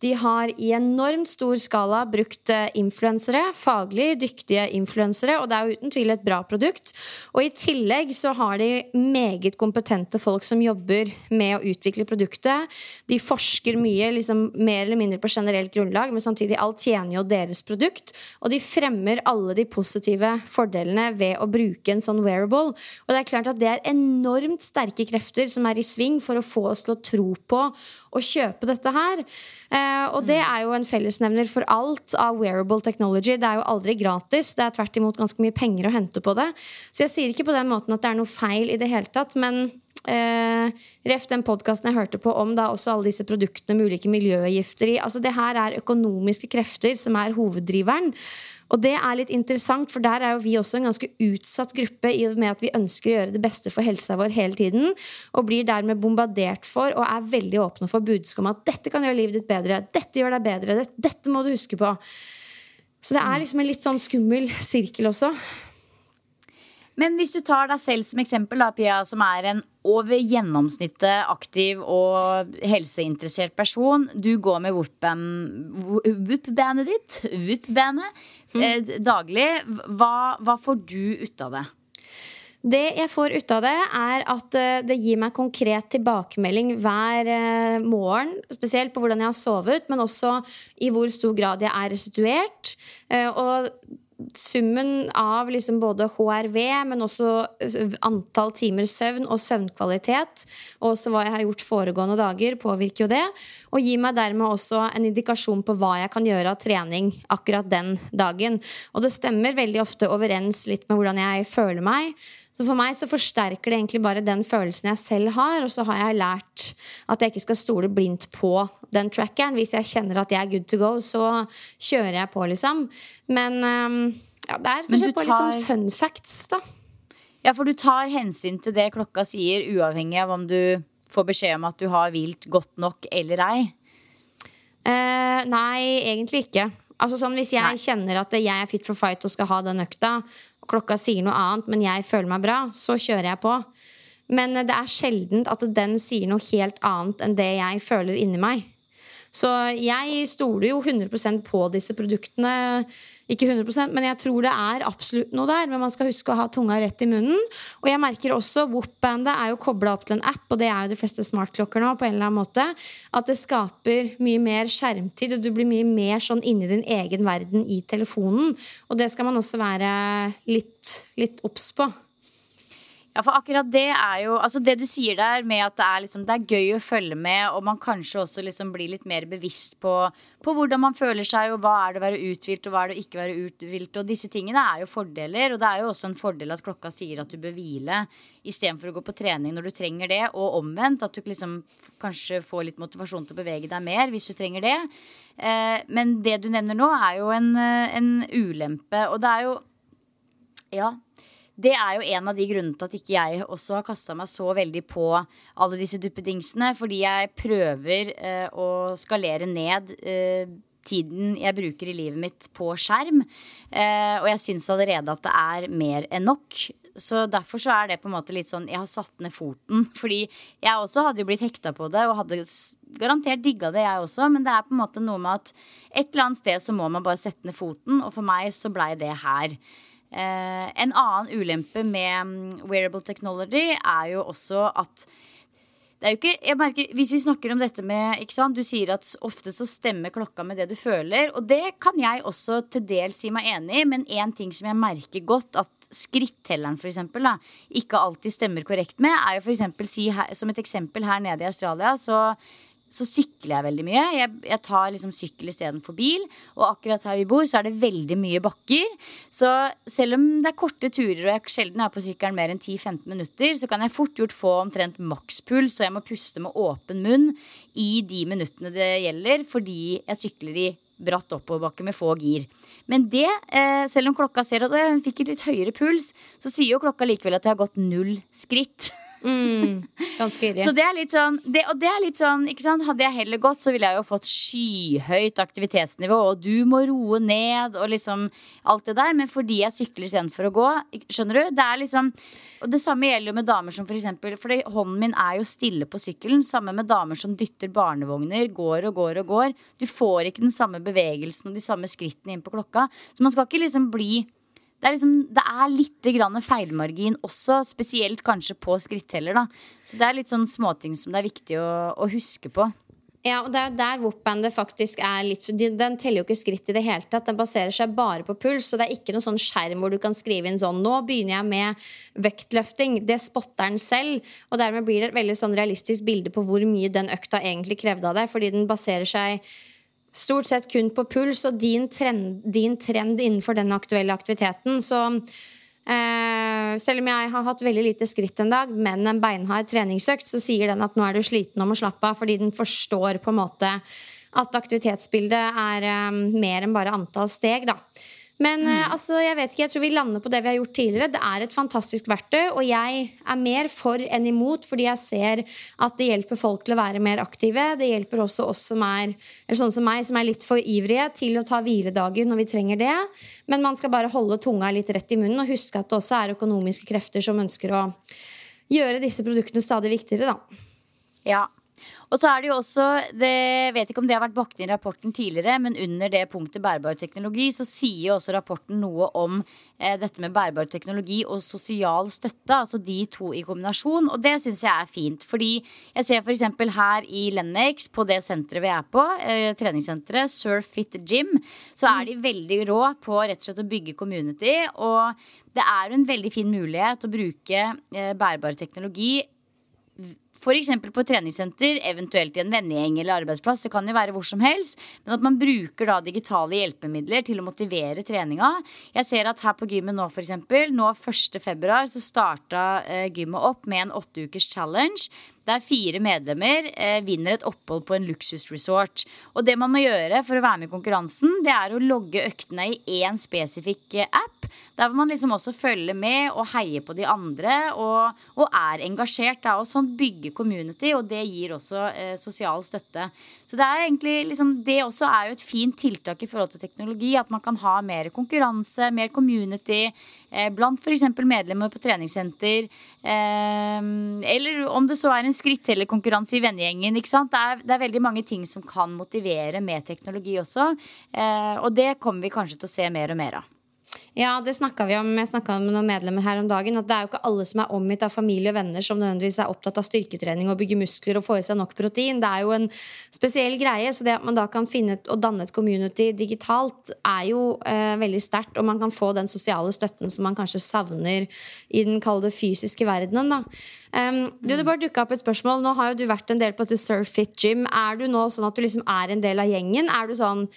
De har i enormt stor skala brukt uh, influensere, faglig dyktige influensere, og det er jo uten tvil et bra produkt. Og i tillegg så har de meget kompetente folk som jobber med å utvikle produktet. De forsker mye liksom med mer eller mindre på generelt grunnlag, men samtidig alt tjener jo deres produkt. Og de fremmer alle de positive fordelene ved å bruke en sånn wearable. Og det er klart at det er enormt sterke krefter som er i sving for å få oss til å tro på å kjøpe dette her. Eh, og det er jo en fellesnevner for alt av wearable technology. Det er jo aldri gratis. Det er tvert imot ganske mye penger å hente på det. Så jeg sier ikke på den måten at det er noe feil i det hele tatt. men Uh, ref den podkasten jeg hørte på om da også alle disse produktene med ulike miljøgifter i. Altså Det her er økonomiske krefter som er hoveddriveren. Og det er litt interessant, for der er jo vi også en ganske utsatt gruppe i og med at vi ønsker å gjøre det beste for helsa vår hele tiden, og blir dermed bombardert for og er veldig åpne for budskap om at dette kan gjøre livet ditt bedre, dette gjør deg bedre, dette, dette må du huske på. Så det er liksom en litt sånn skummel sirkel også. Men hvis du tar deg selv som eksempel, da, Pia, som er en over gjennomsnittet aktiv og helseinteressert person. Du går med whoop-bandet ditt, whoop-bandet, mm. eh, daglig. Hva, hva får du ut av det? Det jeg får ut av det, er at eh, det gir meg konkret tilbakemelding hver eh, morgen. Spesielt på hvordan jeg har sovet, men også i hvor stor grad jeg er restituert. Eh, og summen av liksom både HRV, men også antall timer søvn og søvnkvalitet, og også hva jeg har gjort foregående dager, påvirker jo det. Og gir meg dermed også en indikasjon på hva jeg kan gjøre av trening akkurat den dagen. Og det stemmer veldig ofte overens litt med hvordan jeg føler meg. Så for meg så forsterker det egentlig bare den følelsen jeg selv har. Og så har jeg lært at jeg ikke skal stole blindt på den trackeren. Hvis jeg kjenner at jeg er good to go, så kjører jeg på, liksom. Men um, ja, det er tar... på litt sånn fun facts, da. Ja, for du tar hensyn til det klokka sier, uavhengig av om du får beskjed om at du har hvilt godt nok eller ei? Uh, nei, egentlig ikke. Altså sånn, Hvis jeg nei. kjenner at jeg er fit for fight og skal ha den økta, klokka sier noe annet, men jeg føler meg bra, så kjører jeg på. Men det er sjelden at den sier noe helt annet enn det jeg føler inni meg. Så jeg stoler jo 100% på disse produktene. Ikke 100% men jeg tror det er absolutt noe der. Men man skal huske å ha tunga rett i munnen. Og jeg merker også Whoop-bandet er jo kobla opp til en app, og det er jo de fleste smartklokker nå, på en eller annen måte, at det skaper mye mer skjermtid, og du blir mye mer sånn inni din egen verden i telefonen. Og det skal man også være litt, litt obs på. Ja, for akkurat det er jo Altså det du sier der med at det er, liksom, det er gøy å følge med, og man kanskje også liksom blir litt mer bevisst på, på hvordan man føler seg, og hva er det å være uthvilt, og hva er det å ikke være uthvilt. Og disse tingene er jo fordeler, og det er jo også en fordel at klokka sier at du bør hvile istedenfor å gå på trening når du trenger det, og omvendt. At du liksom kanskje får litt motivasjon til å bevege deg mer hvis du trenger det. Eh, men det du nevner nå, er jo en, eh, en ulempe, og det er jo Ja, det er jo en av de grunnene til at ikke jeg også har kasta meg så veldig på alle disse duppedingsene. Fordi jeg prøver eh, å skalere ned eh, tiden jeg bruker i livet mitt på skjerm. Eh, og jeg syns allerede at det er mer enn nok. Så derfor så er det på en måte litt sånn Jeg har satt ned foten. Fordi jeg også hadde jo blitt hekta på det og hadde garantert digga det, jeg også. Men det er på en måte noe med at et eller annet sted så må man bare sette ned foten. Og for meg så blei det her. Eh, en annen ulempe med mm, wearable technology er jo også at det er jo ikke, jeg merker, Hvis vi snakker om dette med ikke sant, Du sier at ofte så stemmer klokka med det du føler. Og det kan jeg også til dels si meg enig i, men én ting som jeg merker godt at skrittelleren for eksempel, da, ikke alltid stemmer korrekt med, er jo for eksempel, si Som et eksempel her nede i Australia så så sykler jeg veldig mye. Jeg, jeg tar liksom sykkel istedenfor bil. Og akkurat her vi bor, så er det veldig mye bakker. Så selv om det er korte turer og jeg sjelden er på sykkelen mer enn 10-15 minutter, så kan jeg fort gjort få omtrent makspuls, og jeg må puste med åpen munn i de minuttene det gjelder, fordi jeg sykler i bratt oppoverbakke med få gir. Men det, eh, selv om klokka ser at hun fikk litt høyere puls, så sier jo klokka likevel at jeg har gått null skritt. <laughs> Mm, ganske <laughs> ille. så det er litt sånn, det, og det er litt sånn ikke sant? Hadde jeg heller gått, så ville jeg jo fått skyhøyt aktivitetsnivå, og du må roe ned, og liksom alt det der. Men fordi jeg sykler istedenfor å gå, skjønner du? Det er liksom Og det samme gjelder jo med damer som for eksempel Fordi hånden min er jo stille på sykkelen. Samme med damer som dytter barnevogner, går og går og går. Du får ikke den samme bevegelsen og de samme skrittene inn på klokka. Så man skal ikke liksom bli det er, liksom, det er litt grann feilmargin også, spesielt kanskje på skritteller. Da. Så det er litt sånn småting som det er viktig å, å huske på. Ja, og det er der Whoop-bandet faktisk er litt Den teller jo ikke skritt i det hele tatt. Den baserer seg bare på puls, så det er ikke noen sånn skjerm hvor du kan skrive inn sånn Nå begynner jeg med vektløfting. Det spotter den selv. Og dermed blir det et veldig sånn realistisk bilde på hvor mye den økta egentlig krevde av deg, fordi den baserer seg stort sett kun på puls og din trend, din trend innenfor den aktuelle aktiviteten. Så eh, selv om jeg har hatt veldig lite skritt en dag, men en beinhard treningsøkt, så sier den at nå er du sliten og må slappe av, fordi den forstår på en måte at aktivitetsbildet er eh, mer enn bare antall steg. da. Men mm. altså, jeg vet ikke, jeg tror vi lander på det vi har gjort tidligere. Det er et fantastisk verktøy, og jeg er mer for enn imot, fordi jeg ser at det hjelper folk til å være mer aktive. Det hjelper også oss som er eller sånn som meg, som er litt for ivrige til å ta hviledager når vi trenger det. Men man skal bare holde tunga litt rett i munnen og huske at det også er økonomiske krefter som ønsker å gjøre disse produktene stadig viktigere, da. Ja, og så er det jo også det, vet ikke om det har vært bakt inn i rapporten tidligere, men under det punktet bærbar teknologi så sier jo også rapporten noe om eh, dette med bærbar teknologi og sosial støtte. Altså de to i kombinasjon. Og det syns jeg er fint. Fordi jeg ser f.eks. her i Lennox, på det senteret vi er på, eh, treningssenteret, Surfit Gym, så er de veldig rå på rett og slett å bygge community. Og det er jo en veldig fin mulighet å bruke eh, bærbar teknologi F.eks. på treningssenter, eventuelt i en vennegjeng eller arbeidsplass. Det kan jo være hvor som helst. Men at man bruker da digitale hjelpemidler til å motivere treninga. Jeg ser at her på gymmet nå, f.eks. Nå 1.2. så starta eh, gymmet opp med en åtte ukers challenge der fire medlemmer eh, vinner et opphold på en luksusresort. Og det man må gjøre for å være med i konkurransen, det er å logge øktene i én spesifikk eh, app. Der hvor man liksom også følger med og heier på de andre og, og er engasjert. Da, og sånn bygger community, og det gir også eh, sosial støtte. Så det er egentlig liksom, det også er jo et fint tiltak i forhold til teknologi. At man kan ha mer konkurranse, mer community eh, blant f.eks. medlemmer på treningssenter. Eh, eller om det så er en skrittellerkonkurranse i vennegjengen. ikke sant? Det er, det er, veldig mange ting som kan motivere med teknologi også. Eh, og det kommer vi kanskje til å se mer og mer av. Ja, det snakka vi om. Jeg snakka med noen medlemmer her om dagen. At det er jo ikke alle som er omgitt av familie og venner som nødvendigvis er opptatt av styrketrening og bygge muskler og få i seg nok protein. Det er jo en spesiell greie. Så det at man da kan finne og danne et community digitalt, er jo eh, veldig sterkt. Og man kan få den sosiale støtten som man kanskje savner i den kalde fysiske verdenen. da. Um, du, det bare dukka opp et spørsmål. Nå har jo du vært en del på et Surf Fit Gym. Er du nå sånn at du liksom er en del av gjengen? Er du sånn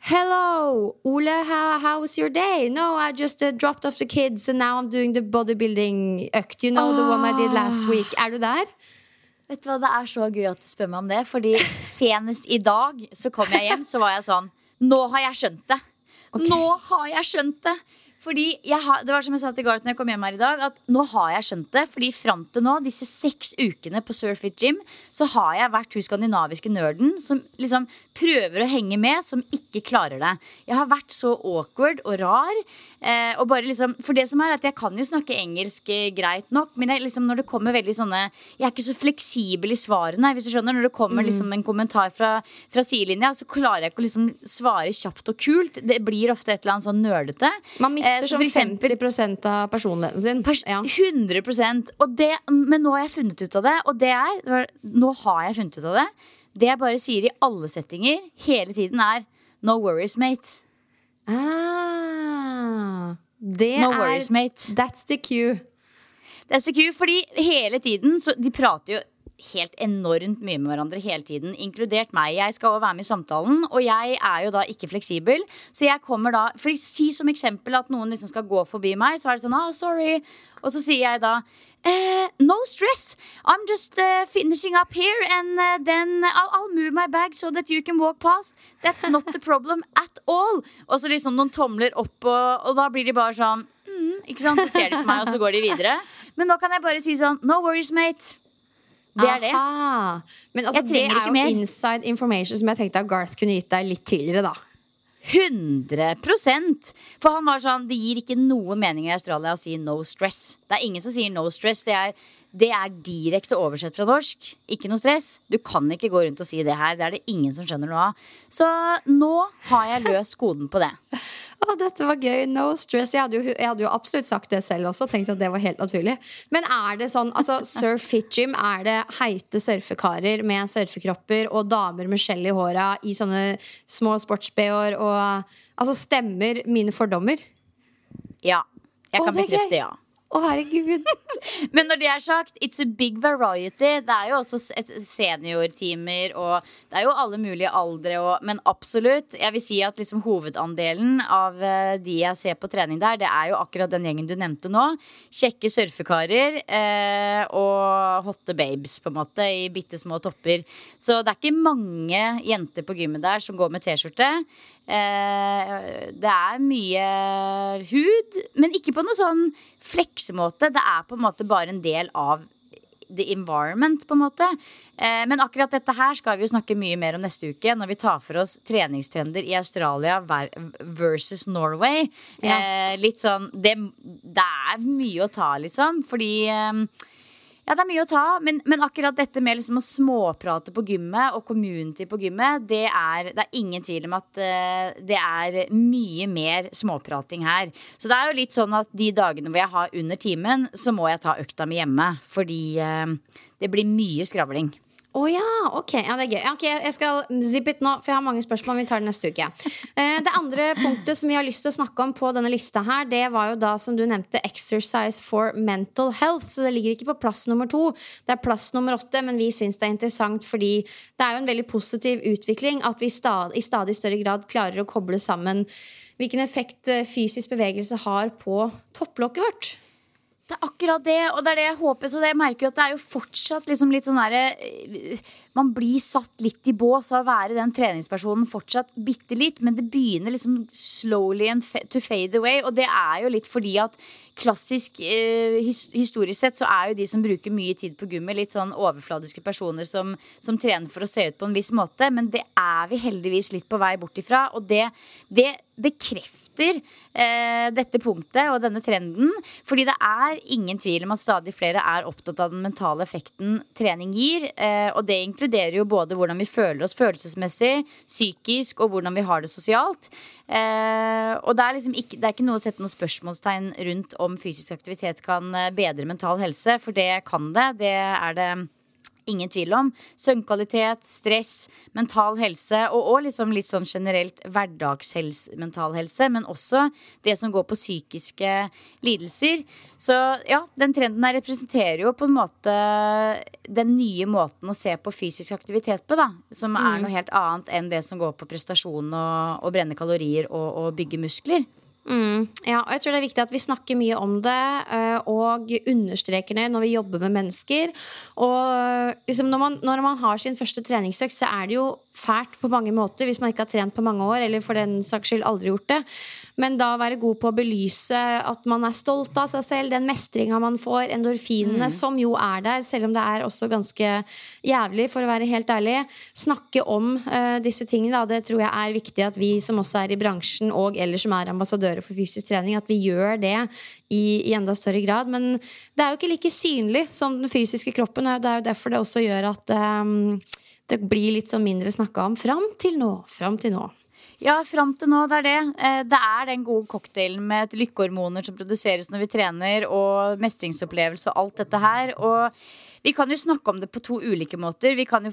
Hello, Ole, how, how was your day? No, I just uh, dropped off the kids and now I'm doing the bodybuilding økt. You know, the one I did last week. Er du der? Vet du hva, Det er så gøy at du spør meg om det. Fordi senest i dag så kom jeg hjem, så var jeg sånn Nå har jeg skjønt det! Nå har jeg skjønt det! Fordi jeg har, det var som jeg sa til Garth når jeg kom hjem her i dag, at nå har jeg skjønt det. Fordi fram til nå, disse seks ukene på Surfit Gym, så har jeg vært hun skandinaviske nerden som liksom prøver å henge med, som ikke klarer det. Jeg har vært så awkward og rar. Eh, og bare liksom, for det som er at Jeg kan jo snakke engelsk eh, greit nok, men jeg, liksom, når det kommer veldig sånne Jeg er ikke så fleksibel i svarene. hvis du skjønner Når det kommer liksom en kommentar fra, fra sidelinja, så klarer jeg ikke å liksom svare kjapt og kult. Det blir ofte et eller annet sånn nerdete. Man mister Eh, eksempel- 50 av personligheten sin. Pers Ja. 100% og det, Men nå har jeg funnet ut av det, og det er Nå har jeg funnet ut av det. Det jeg bare sier i alle settinger hele tiden, er No worries, mate. Ah, det No er worries, mate. That's the cue. That's the cue, fordi hele tiden så De prater jo helt enormt mye med hverandre hele tiden, inkludert meg. Jeg skal også være med i samtalen, og jeg er jo da ikke fleksibel. Så jeg kommer da For å si som eksempel at noen liksom skal gå forbi meg, så er det sånn ah, sorry. Og så sier jeg da Uh, no stress. I'm just uh, finishing up here, and uh, then I'll, I'll move my bag so that you can walk past. That's not the problem at all. Og så liksom noen tomler opp, og, og da blir de bare sånn mm, Ikke sant? Så ser de på meg, og så går de videre. Men nå kan jeg bare si sånn No worries, mate. Det er det. Men altså, det er jo mer. inside information som jeg tenkte at Garth kunne gitt deg litt tidligere, da. 100% For han var sånn Det gir ikke noe mening i Australia å si no stress. Det er ingen som sier no stress. Det er, det er direkte oversett fra norsk. Ikke noe stress. Du kan ikke gå rundt og si det her. Det er det ingen som skjønner noe av. Så nå har jeg løst koden på det. <laughs> Å, dette var gøy. No stress. Jeg hadde, jo, jeg hadde jo absolutt sagt det selv også. Tenkt at det var helt naturlig. Men er det sånn, altså <laughs> Surf Fit Gym, er det heite surfekarer med surfekropper og damer med skjell i håra i sånne små sports-BH-er og Altså, stemmer mine fordommer? Ja. Jeg kan er bekrefte ja. Å, herregud. <laughs> Men når det er sagt, it's a big variety. Det er jo også seniortimer, og det er jo alle mulige aldre. Og, men absolutt, jeg vil si at liksom hovedandelen av eh, de jeg ser på trening der, det er jo akkurat den gjengen du nevnte nå. Kjekke surfekarer eh, og hotte babes, på en måte, i bitte små topper. Så det er ikke mange jenter på gymmet der som går med T-skjorte. Eh, det er mye hud, men ikke på noe sånn fleksemåte. Det er på en måte bare en del av the environment, på en måte. Eh, men akkurat dette her skal vi jo snakke mye mer om neste uke, når vi tar for oss treningstrender i Australia versus Norway. Ja. Eh, litt sånn det, det er mye å ta, liksom. Fordi eh, ja, det er mye å ta, men, men akkurat dette med liksom å småprate på gymmet og community på gymmet, det er, det er ingen tvil om at uh, det er mye mer småprating her. Så det er jo litt sånn at de dagene hvor jeg har under timen, så må jeg ta økta mi hjemme. Fordi uh, det blir mye skravling. Å ja, ok. Ja, det er gøy. Okay, jeg skal zip it nå, for jeg har mange spørsmål. Vi tar det neste uke. Eh, det andre punktet som vi har lyst til å snakke om på denne lista her, det var jo da, som du nevnte, exercise for mental health. Så det ligger ikke på plass nummer to. Det er plass nummer åtte, men vi syns det er interessant fordi det er jo en veldig positiv utvikling at vi stad, i stadig større grad klarer å koble sammen hvilken effekt eh, fysisk bevegelse har på topplokket vårt. Det er akkurat det, og det er det jeg håper. Så det, jeg merker jo at det er jo fortsatt liksom litt sånn derre eh, Man blir satt litt i bås av å være den treningspersonen fortsatt bitte litt, men det begynner liksom slowly to fade away. Og det er jo litt fordi at klassisk eh, his, historisk sett så er jo de som bruker mye tid på gummi, litt sånn overfladiske personer som, som trener for å se ut på en viss måte. Men det er vi heldigvis litt på vei bort ifra. Og det, det bekrefter eh, dette punktet og denne trenden. Fordi det er ingen tvil om at stadig flere er opptatt av den mentale effekten trening gir. Eh, og det inkluderer jo både hvordan vi føler oss følelsesmessig, psykisk og hvordan vi har det sosialt. Eh, og det er liksom ikke, det er ikke noe å sette noe spørsmålstegn rundt om fysisk aktivitet kan eh, bedre mental helse, for det kan det. Det er det ingen tvil om. Søvnkvalitet, stress, mental helse og, og liksom litt sånn generelt hverdagsmental helse. Men også det som går på psykiske lidelser. Så ja, den trenden her representerer jo på en måte den nye måten å se på fysisk aktivitet på, da. Som er Mm. noe helt annet enn det som går på prestasjon og, og brenne kalorier og, og bygge muskler. Mm, ja, og jeg tror det er viktig at vi snakker mye om det eh, og understreker det når vi jobber med mennesker. Og liksom når, man, når man har sin første treningsøkt, så er det jo fælt på mange måter hvis man ikke har trent på mange år, eller for den saks skyld aldri gjort det. Men da være god på å belyse at man er stolt av seg selv, den mestringa man får, endorfinene som jo er der, selv om det er også ganske jævlig, for å være helt ærlig. Snakke om uh, disse tingene, da. Det tror jeg er viktig at vi som også er i bransjen, og eller som er ambassadører for fysisk trening, at vi gjør det i, i enda større grad. Men det er jo ikke like synlig som den fysiske kroppen, og det er jo derfor det også gjør at eh, det blir litt sånn mindre snakka om fram til nå. Fram til nå. Ja, fram til nå, det er det. Eh, Det er den gode cocktailen med lykkehormoner som produseres når vi trener, og mestringsopplevelse og alt dette her. Og vi kan jo snakke om det på to ulike måter. Vi kan jo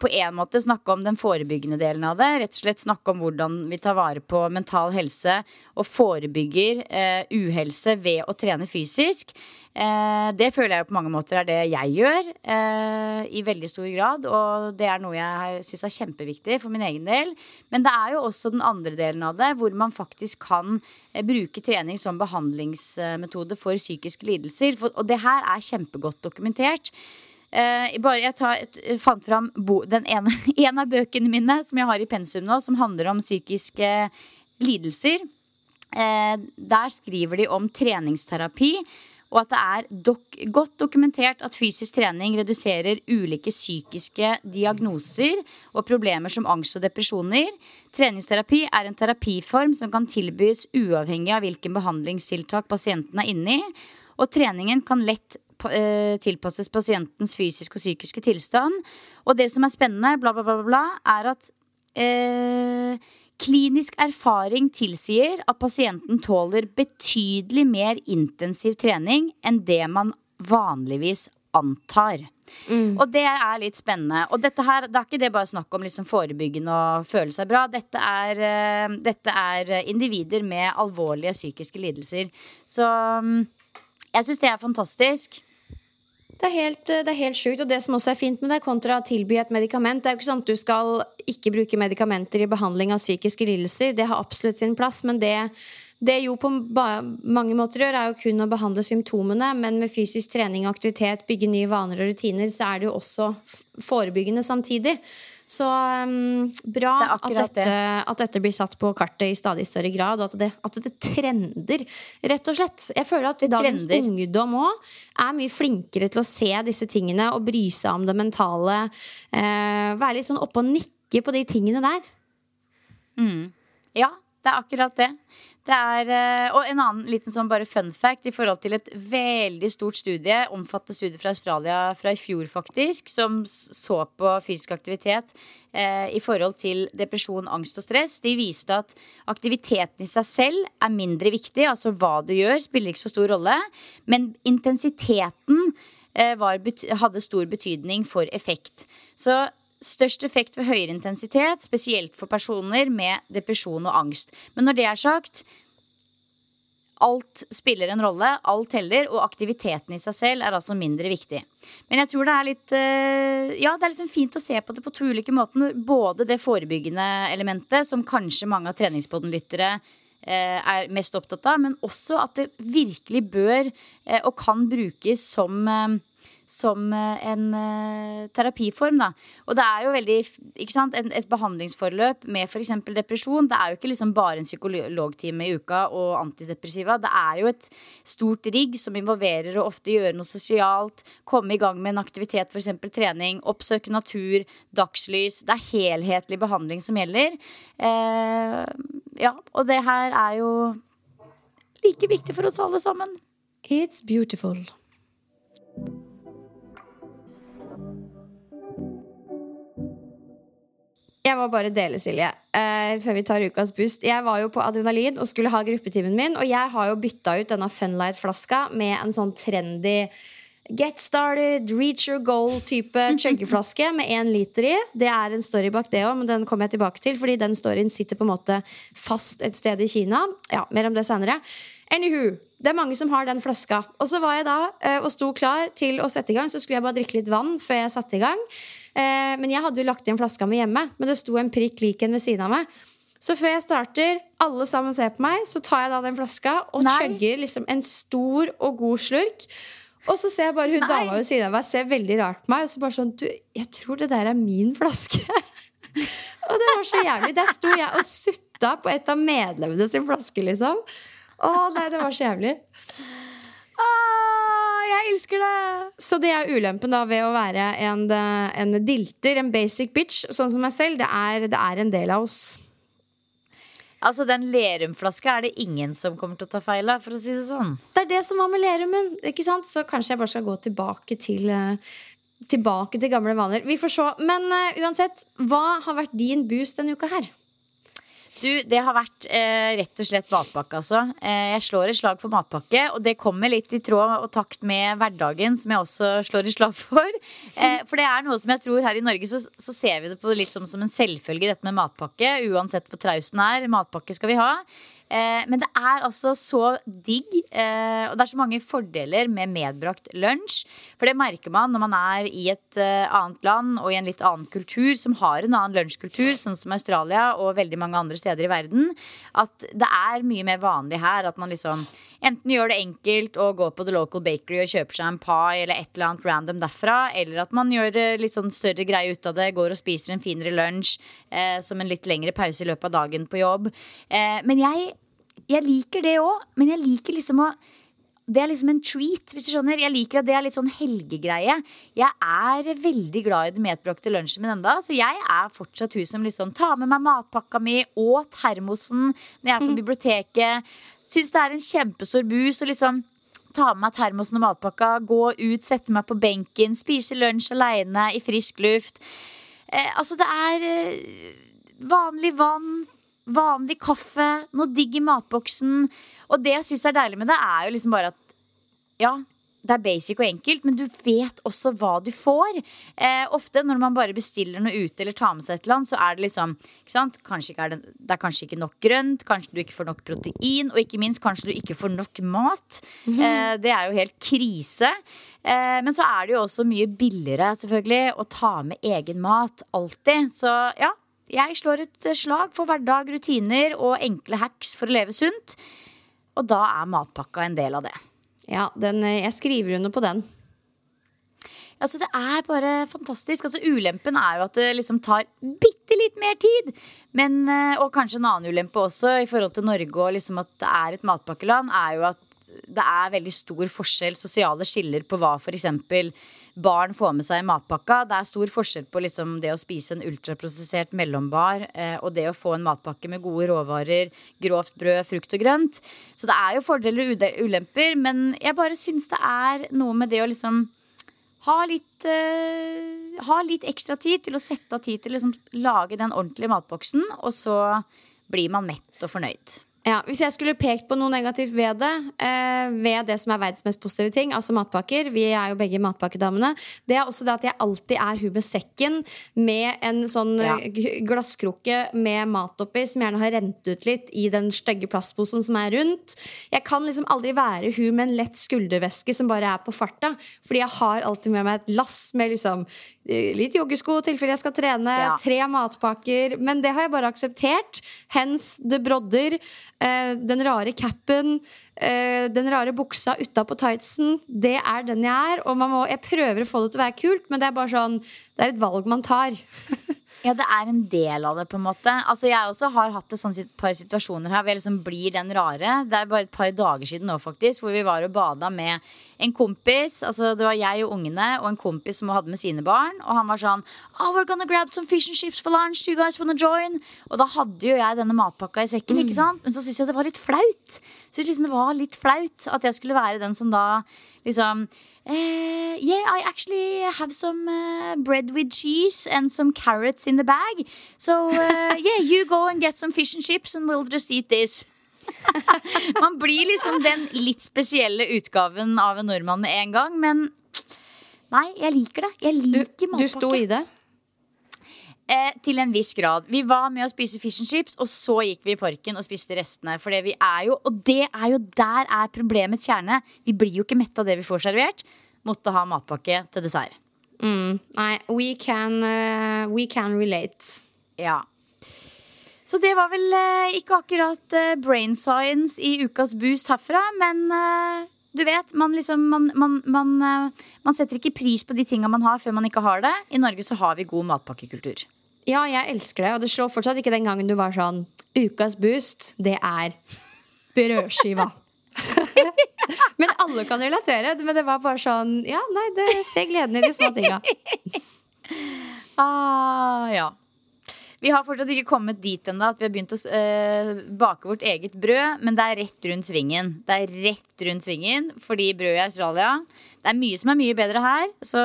på en måte snakke om den forebyggende delen av det. Rett og slett snakke om hvordan vi tar vare på mental helse og forebygger eh, uhelse ved å trene fysisk. Eh, det føler jeg på mange måter er det jeg gjør, eh, i veldig stor grad. Og det er noe jeg syns er kjempeviktig for min egen del. Men det er jo også den andre delen av det, hvor man faktisk kan eh, bruke trening som behandlingsmetode for psykiske lidelser. Og det her er kjempegodt dokumentert. Eh, bare jeg tar, jeg fant fram bo, den ene, <laughs> en av bøkene mine som jeg har i pensum nå, som handler om psykiske lidelser. Eh, der skriver de om treningsterapi. Og at det er dok godt dokumentert at fysisk trening reduserer ulike psykiske diagnoser og problemer som angst og depresjoner. Treningsterapi er en terapiform som kan tilbys uavhengig av hvilken behandlingstiltak pasienten er inne i. Og treningen kan lett eh, tilpasses pasientens fysiske og psykiske tilstand. Og det som er spennende, bla, bla, bla, bla er at eh, Klinisk erfaring tilsier at pasienten tåler betydelig mer intensiv trening enn det man vanligvis antar. Og det er litt spennende. Og dette her, det er ikke det bare snakk om liksom forebyggende og føle seg bra. Dette er, uh, dette er individer med alvorlige psykiske lidelser. Så um, jeg syns det er fantastisk. Det er, helt, det er helt sjukt. Og det som også er fint med det, kontra å tilby et medikament Det er jo ikke sånn at du skal ikke bruke medikamenter i behandling av psykiske lidelser. Det har absolutt sin plass, men det det jo på mange måter gjør, er jo kun å behandle symptomene, men med fysisk trening og aktivitet, bygge nye vaner og rutiner, så er det jo også forebyggende samtidig. Så um, bra Det at dette, dette, at dette blir satt på kartet i stadig større grad, og at det, at det trender, rett og slett. Jeg føler at dagens trender. ungdom òg er mye flinkere til å se disse tingene og bry seg om det mentale. Uh, være litt sånn oppe og nikke på de tingene der. Ja, det er akkurat det. Det er, eh, og en annen liten sånn bare fun fact i forhold til et veldig stort studie, omfattende studie fra Australia fra i fjor faktisk, som så på fysisk aktivitet eh, i forhold til depresjon, angst og stress. De viste at aktiviteten i seg selv er mindre viktig, altså hva du gjør spiller ikke så stor rolle, men intensiteten eh, var, hadde stor betydning for effekt. Så Størst effekt ved høyere intensitet, spesielt for personer med depresjon og angst. Men når det er sagt, alt spiller en rolle, alt teller, og aktiviteten i seg selv er altså mindre viktig. Men jeg tror det er litt eh, Ja, det er liksom fint å se på det på to ulike måter. Både det forebyggende elementet, som kanskje mange av treningspodden-lyttere eh, er mest opptatt av, men også at det virkelig bør eh, og kan brukes som, som eh, en eh, terapiform. Da. Og det er jo veldig ikke sant, et behandlingsforløp med f.eks. depresjon. Det er jo ikke liksom bare en psykologtime i uka og antidepressiva. Det er jo et stort rigg som involverer å ofte gjøre noe sosialt, komme i gang med en aktivitet, f.eks. trening, oppsøke natur, dagslys. Det er helhetlig behandling som gjelder. Eh, ja, og det her er jo like viktig for oss alle sammen. It's beautiful. Jeg må bare dele, Silje, uh, før vi tar ukas boost. Jeg var jo på adrenalin og skulle ha gruppetimen min, og jeg har jo bytta ut denne Funlight-flaska med en sånn trendy Get started, reach your goal-type <laughs> chuggeflaske med én liter i. Det er en story bak det òg, men den kommer jeg tilbake til. Fordi den storyen sitter på en måte fast et sted i Kina. Ja, Mer om det senere. Anywho, det er mange som har den flaska. Og så var jeg da eh, og sto klar til å sette i gang. Så skulle jeg bare drikke litt vann før jeg satte i gang. Eh, men jeg hadde jo lagt igjen flaska mi hjemme. Men det sto en prikk lik en ved siden av meg. Så før jeg starter, alle sammen ser på meg, så tar jeg da den flaska og chugger liksom en stor og god slurk. Og så ser jeg bare hun Nei. dama ved siden av meg ser veldig rart på meg. Og så bare sånn Du, jeg tror det der er min flaske. <laughs> og det var så jævlig. Der sto jeg og sutta på et av medlemmene sin flaske, liksom. Å nei, det var så jævlig. Å, jeg elsker det! Så det er ulempen da ved å være en, en dilter, en basic bitch, sånn som meg selv. Det er, det er en del av oss. Altså, Den Lerum-flaska er det ingen som kommer til å ta feil av, for å si det sånn. Det er det som var med Lerumen. Ikke sant? Så kanskje jeg bare skal gå tilbake til eh, Tilbake til gamle vaner. Vi får se. Men uh, uansett, hva har vært din boost denne uka her? Du, Det har vært eh, rett og slett matpakke, altså. Eh, jeg slår et slag for matpakke, og det kommer litt i tråd og takt med hverdagen, som jeg også slår et slag for. Eh, for det er noe som jeg tror her i Norge så, så ser vi det på litt som, som en selvfølge, dette med matpakke. Uansett hvor traust den er. Matpakke skal vi ha. Eh, men det er altså så digg, eh, og det er så mange fordeler med medbrakt lunsj. For det merker man når man er i et eh, annet land og i en litt annen kultur, som har en annen lunsjkultur, sånn som Australia og veldig mange andre steder i verden, at det er mye mer vanlig her at man liksom enten gjør det enkelt og går på the local bakery og kjøper seg en pie eller et eller annet random derfra, eller at man gjør litt sånn større greie ut av det, går og spiser en finere lunsj eh, som en litt lengre pause i løpet av dagen på jobb. Eh, men jeg jeg liker det òg, men jeg liker liksom å det er liksom en treat, hvis du skjønner. Jeg liker at det er litt sånn helgegreie. Jeg er veldig glad i den medbrakte lunsjen min enda, så jeg er fortsatt hun som liksom tar med meg matpakka mi og termosen når jeg er på biblioteket. Syns det er en kjempestor bus å liksom ta med meg termosen og matpakka, gå ut, sette meg på benken, spise lunsj aleine i frisk luft. Eh, altså, det er eh, vanlig vann, vanlig kaffe, noe digg i matboksen. Og det jeg syns er deilig med det, er jo liksom bare at ja, det er basic og enkelt, men du vet også hva du får. Eh, ofte når man bare bestiller noe ute eller tar med seg et eller annet, så er det liksom ikke er det, det er kanskje ikke nok grønt, kanskje du ikke får nok protein, og ikke minst kanskje du ikke får nok mat. eh, det er jo helt krise. Eh, men så er det jo også mye billigere selvfølgelig å ta med egen mat. Alltid. Så ja, jeg slår et slag for hverdag, rutiner og enkle hacks for å leve sunt. Og da er matpakka en del av det. Ja, den, eh, jeg skriver under på den. Altså, det er bare fantastisk. Altså, ulempen er jo at det liksom tar bitte litt mer tid. Men, eh, og kanskje en annen ulempe også i forhold til Norge og liksom at det er et matpakkeland, er jo at det er veldig stor forskjell, sosiale skiller på hva f.eks. barn får med seg i matpakka. Det er stor forskjell på liksom det å spise en ultraprosessert mellombar eh, og det å få en matpakke med gode råvarer, grovt brød, frukt og grønt. Så det er jo fordeler og ulemper, men jeg bare syns det er noe med det å liksom ha litt, eh, ha litt ekstra tid til å sette av tid til å liksom lage den ordentlige matboksen, og så blir man mett og fornøyd. Ja, hvis jeg skulle pekt på noe negativt ved det, eh, ved det som er verdens mest positive ting, altså matpakker Vi er jo begge matpakkedamene. Det er også det at jeg alltid er hun med sekken med en sånn Ja. eh, glasskrukke med mat oppi, som gjerne har rent ut litt i den stygge plastposen som er rundt. Jeg kan liksom aldri være hun med en lett skulderveske som bare er på farta. Fordi jeg har alltid med meg et lass med liksom litt joggesko i tilfelle jeg skal trene, Ja. tre matpakker. Men det har jeg bare akseptert. Hens det brodder, eh, den rare capen, eh, den rare buksa utapå tightsen. Det er den jeg er. Og man må, jeg prøver å få det til å være kult, men det er bare sånn Det er et valg man tar. <laughs> Ja, det er en del av det, på en måte. Altså, Jeg også har hatt et sånt par situasjoner her hvor jeg liksom blir den rare. Det er bare et par dager siden nå, faktisk, hvor vi var og bada med en kompis. Altså, Det var jeg og ungene og en kompis som hadde med sine barn. Og han var sånn Oh, we're gonna grab some fish and chips for lunch. Do you guys wanna join? Og da hadde jo jeg denne matpakka i sekken, ikke sant? Men så syntes jeg det var litt flaut. Synes liksom det var litt flaut at jeg skulle være den som da liksom Eh, yeah, I actually have some uh, bread with cheese and some carrots in the bag. So uh, yeah, you go and get some fish and chips and we'll just eat this. <laughs> Man blir liksom den litt spesielle utgaven av en nordmann med en gang, men nei, jeg liker det. Jeg Du, liker du matpakke. sto i det. Eh, til en viss grad. Vi var med å spise fish and chips, og så gikk vi i parken og spiste restene. For det vi er jo, og det er jo der er problemets kjerne. Vi blir jo ikke mette av det vi får servert. Måtte ha matpakke til dessert. Mm. Nei, we can, uh, we can relate. Ja. Så det var vel eh, ikke akkurat eh, brain science i ukas boost herfra, men eh, du vet, man liksom man, man, man, eh, man setter ikke pris på de tinga man har, før man ikke har det. I Norge så har vi god matpakkekultur. Ja, jeg elsker det, og det slår fortsatt ikke den gangen du var sånn Ukas boost, det er brødskiva. <laughs> men alle kan relatere. Men det var bare sånn Ja, nei, det ser gleden i de små tinga. <laughs> Ah, ja. Vi har fortsatt ikke kommet dit ennå at vi har begynt å uh, bake vårt eget brød, men det er rett rundt svingen. Det er rett rundt svingen, fordi brød i Australia Det er mye som er mye bedre her. Så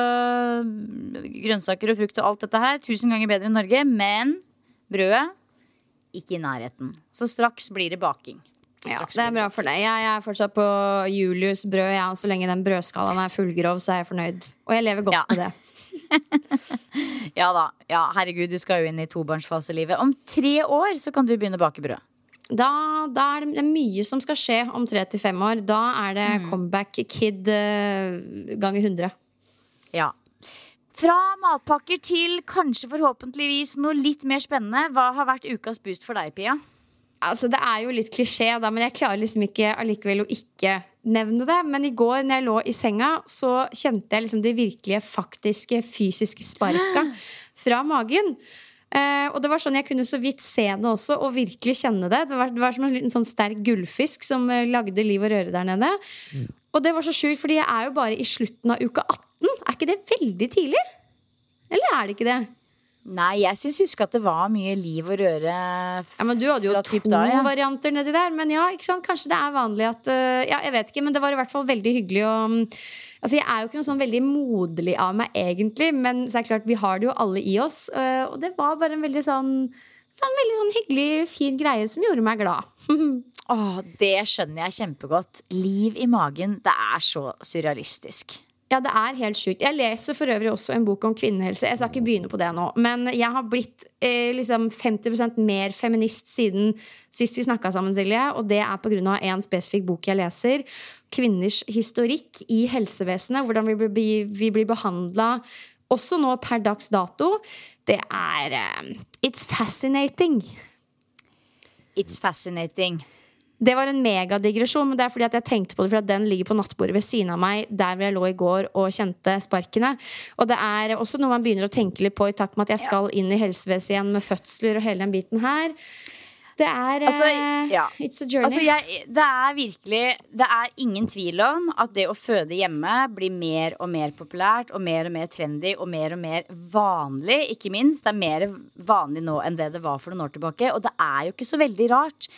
grønnsaker og frukt og alt dette her, tusen ganger bedre enn Norge. Men brødet ikke i nærheten. Så straks blir det baking. Ja, det er bra for deg. Jeg, jeg er fortsatt på Julius brød, Jeg, og så lenge den brødskalaen er fullgrov, så er jeg fornøyd. Og jeg lever godt Ja. med det. <laughs> <laughs> Ja da. Ja, herregud, du skal jo inn i tobarnsfaselivet. Om tre år så kan du begynne å bake brød. Da, da er det, mye som skal skje om tre til fem år. Da er det Mm. comeback kid uh, ganger 100. Ja. Fra matpakker til kanskje forhåpentligvis noe litt mer spennende. Hva har vært ukas boost for deg, Pia? Altså, det er jo litt klisjé, da, men jeg klarer liksom ikke allikevel å ikke nevne det. Men i går når jeg lå i senga, så kjente jeg liksom det virkelige, faktiske, fysiske sparka fra magen. Uh, og det var sånn Jeg kunne så vidt se det også, og virkelig kjenne det. Det var, det var som en liten sånn sterk gullfisk som uh, lagde liv og røre der nede. Og det var så sjukt, fordi jeg er jo bare i slutten av uka 18. Er ikke det veldig tidlig? Eller er det ikke det? Nei, jeg syns huske at det var mye liv og røre. Ja, men Du hadde jo to da, ja. varianter nedi der. Men ja, ikke sant? kanskje det er vanlig at øh, Ja, jeg vet ikke, men det var i hvert fall veldig hyggelig å mm, Altså, Jeg er jo ikke noe sånn veldig moderlig av meg, egentlig, men så er det klart, vi har det jo alle i oss. øh, og det var bare en veldig sånn en veldig sånn hyggelig, fin greie som gjorde meg glad. <laughs> Åh, det skjønner jeg kjempegodt. Liv i magen. Det er så surrealistisk. Ja, det er helt sjukt. Jeg leser for øvrig også en bok om kvinnehelse. Jeg skal ikke begynne på det nå, men jeg har blitt eh, liksom 50% mer feminist siden sist vi snakka sammen, Silje. Og det er pga. en spesifikk bok jeg leser. Kvinners historikk i helsevesenet. Hvordan vi blir, vi blir behandla også nå per dags dato. Det er eh, It's fascinating. It's fascinating. Det var en megadigresjon, men det er fordi at jeg tenkte på det fordi at den ligger på nattbordet ved siden av meg der hvor jeg lå i går og kjente sparkene. Og det er også noe man begynner å tenke litt på i takt med at jeg skal inn i helsevesenet igjen med fødsler og hele den biten her. Det er Altså, eh, ja. It's a journey. Altså, jeg, det er virkelig Det er ingen tvil om at det å føde hjemme blir mer og mer populært og mer og mer trendy og mer og mer vanlig, ikke minst. Det er mer vanlig nå enn det det var for noen år tilbake. Og det er jo ikke så veldig rart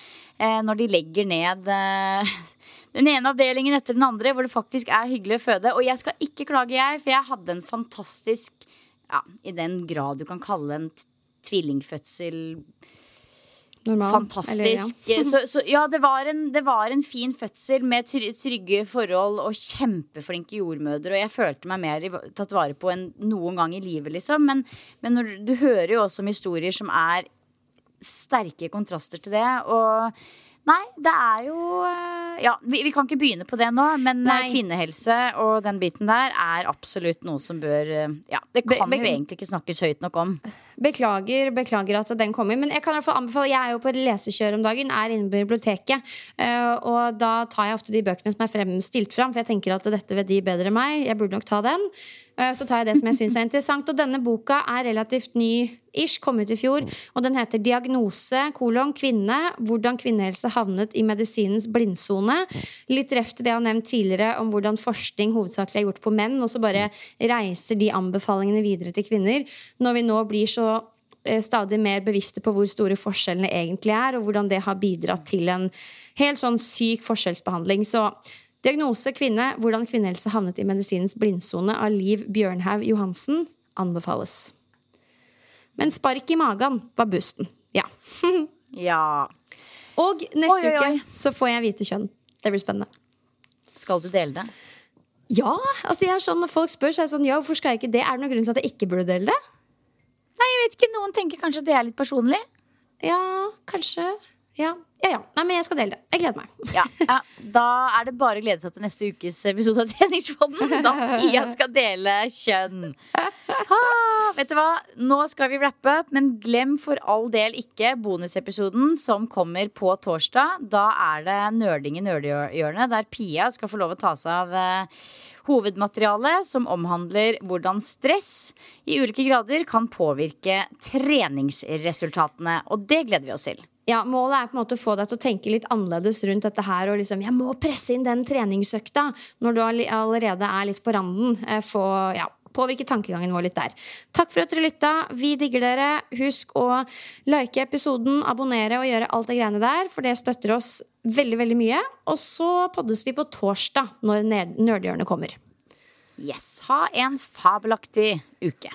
når de legger ned eh, <laughs> den ene avdelingen etter den andre hvor det faktisk er hyggelig å føde. Og jeg skal ikke klage, jeg, for jeg hadde en fantastisk ja, I den grad du kan kalle en tvillingfødsel Normal, Fantastisk. eller, <laughs> Så, så ja, det var, en, det var en fin fødsel med trygge forhold og kjempeflinke jordmødre. Og jeg følte meg mer tatt vare på enn noen gang i livet, liksom. Men, men når, du hører jo også om historier som er sterke kontraster til det. Og Nei, det er jo eh, Ja, vi, vi kan ikke begynne på det nå, men eh, Nei. kvinnehelse og den biten der er absolutt noe som bør eh, Ja, det Be- kan be- jo egentlig ikke snakkes høyt nok om. Beklager, beklager at den kommer. Men jeg kan i hvert fall anbefale Jeg er jo på lesekjør om dagen, er inne på biblioteket. eh, og da tar jeg ofte de bøkene som er frem, stilt fram, for jeg tenker at dette vet de bedre enn meg. Jeg burde nok ta den. Eh, så tar jeg det som jeg syns er interessant. Og denne boka er relativt ny. Ish, kom ut i fjor, og den heter 'Diagnose kolon kvinne. Hvordan kvinnehelse havnet i medisinens blindsone'. Litt reft til det jeg har nevnt tidligere om hvordan forskning hovedsakelig er gjort på menn, og så bare reiser de anbefalingene videre til kvinner. Når vi nå blir så stadig mer bevisste på hvor store forskjellene egentlig er, og hvordan det har bidratt til en helt sånn syk forskjellsbehandling. Så Diagnose kvinne. Hvordan kvinnehelse havnet i medisinens blindsone av Liv Bjørnhaug Johansen anbefales. Men spark i magen var boosten. Ja. <laughs> Ja. Og neste Oi, oi, oi. uke så får jeg hvite kjønn. Det blir spennende. Skal du dele det? Ja, altså jeg er sånn, Når folk spør, så er jeg sånn Ja, hvorfor skal jeg ikke det? Er det noen grunn til at jeg ikke burde dele det? Nei, jeg vet ikke. Noen tenker kanskje at det er litt personlig. Ja, kanskje. Ja, ja. ja. Nei, men jeg skal dele det. Jeg gleder meg. Ja, ja. Da er det bare å glede seg til neste ukes episode av Treningsfonden. Da Pia skal dele kjønn. Ha, vet du hva? Nå skal vi wrappe up, men glem for all del ikke bonusepisoden som kommer på torsdag. Da er det Nerding i nerdehjørnet, der Pia skal få lov å ta seg av eh, hovedmateriale som omhandler hvordan stress i ulike grader kan påvirke treningsresultatene. Og det gleder vi oss til. Ja, Målet er på en måte å få deg til å tenke litt annerledes rundt dette her. Og liksom, jeg må presse inn den treningsøkta når du allerede er litt på randen. Eh, Få, ja, påvirke tankegangen vår litt der. Takk for at dere lytta. Vi digger dere. Husk å like episoden, abonnere og gjøre alt det greiene der, for det støtter oss veldig veldig mye. Og så poddes vi på torsdag når Nerdhjørnet kommer. Yes, ha en fabelaktig uke.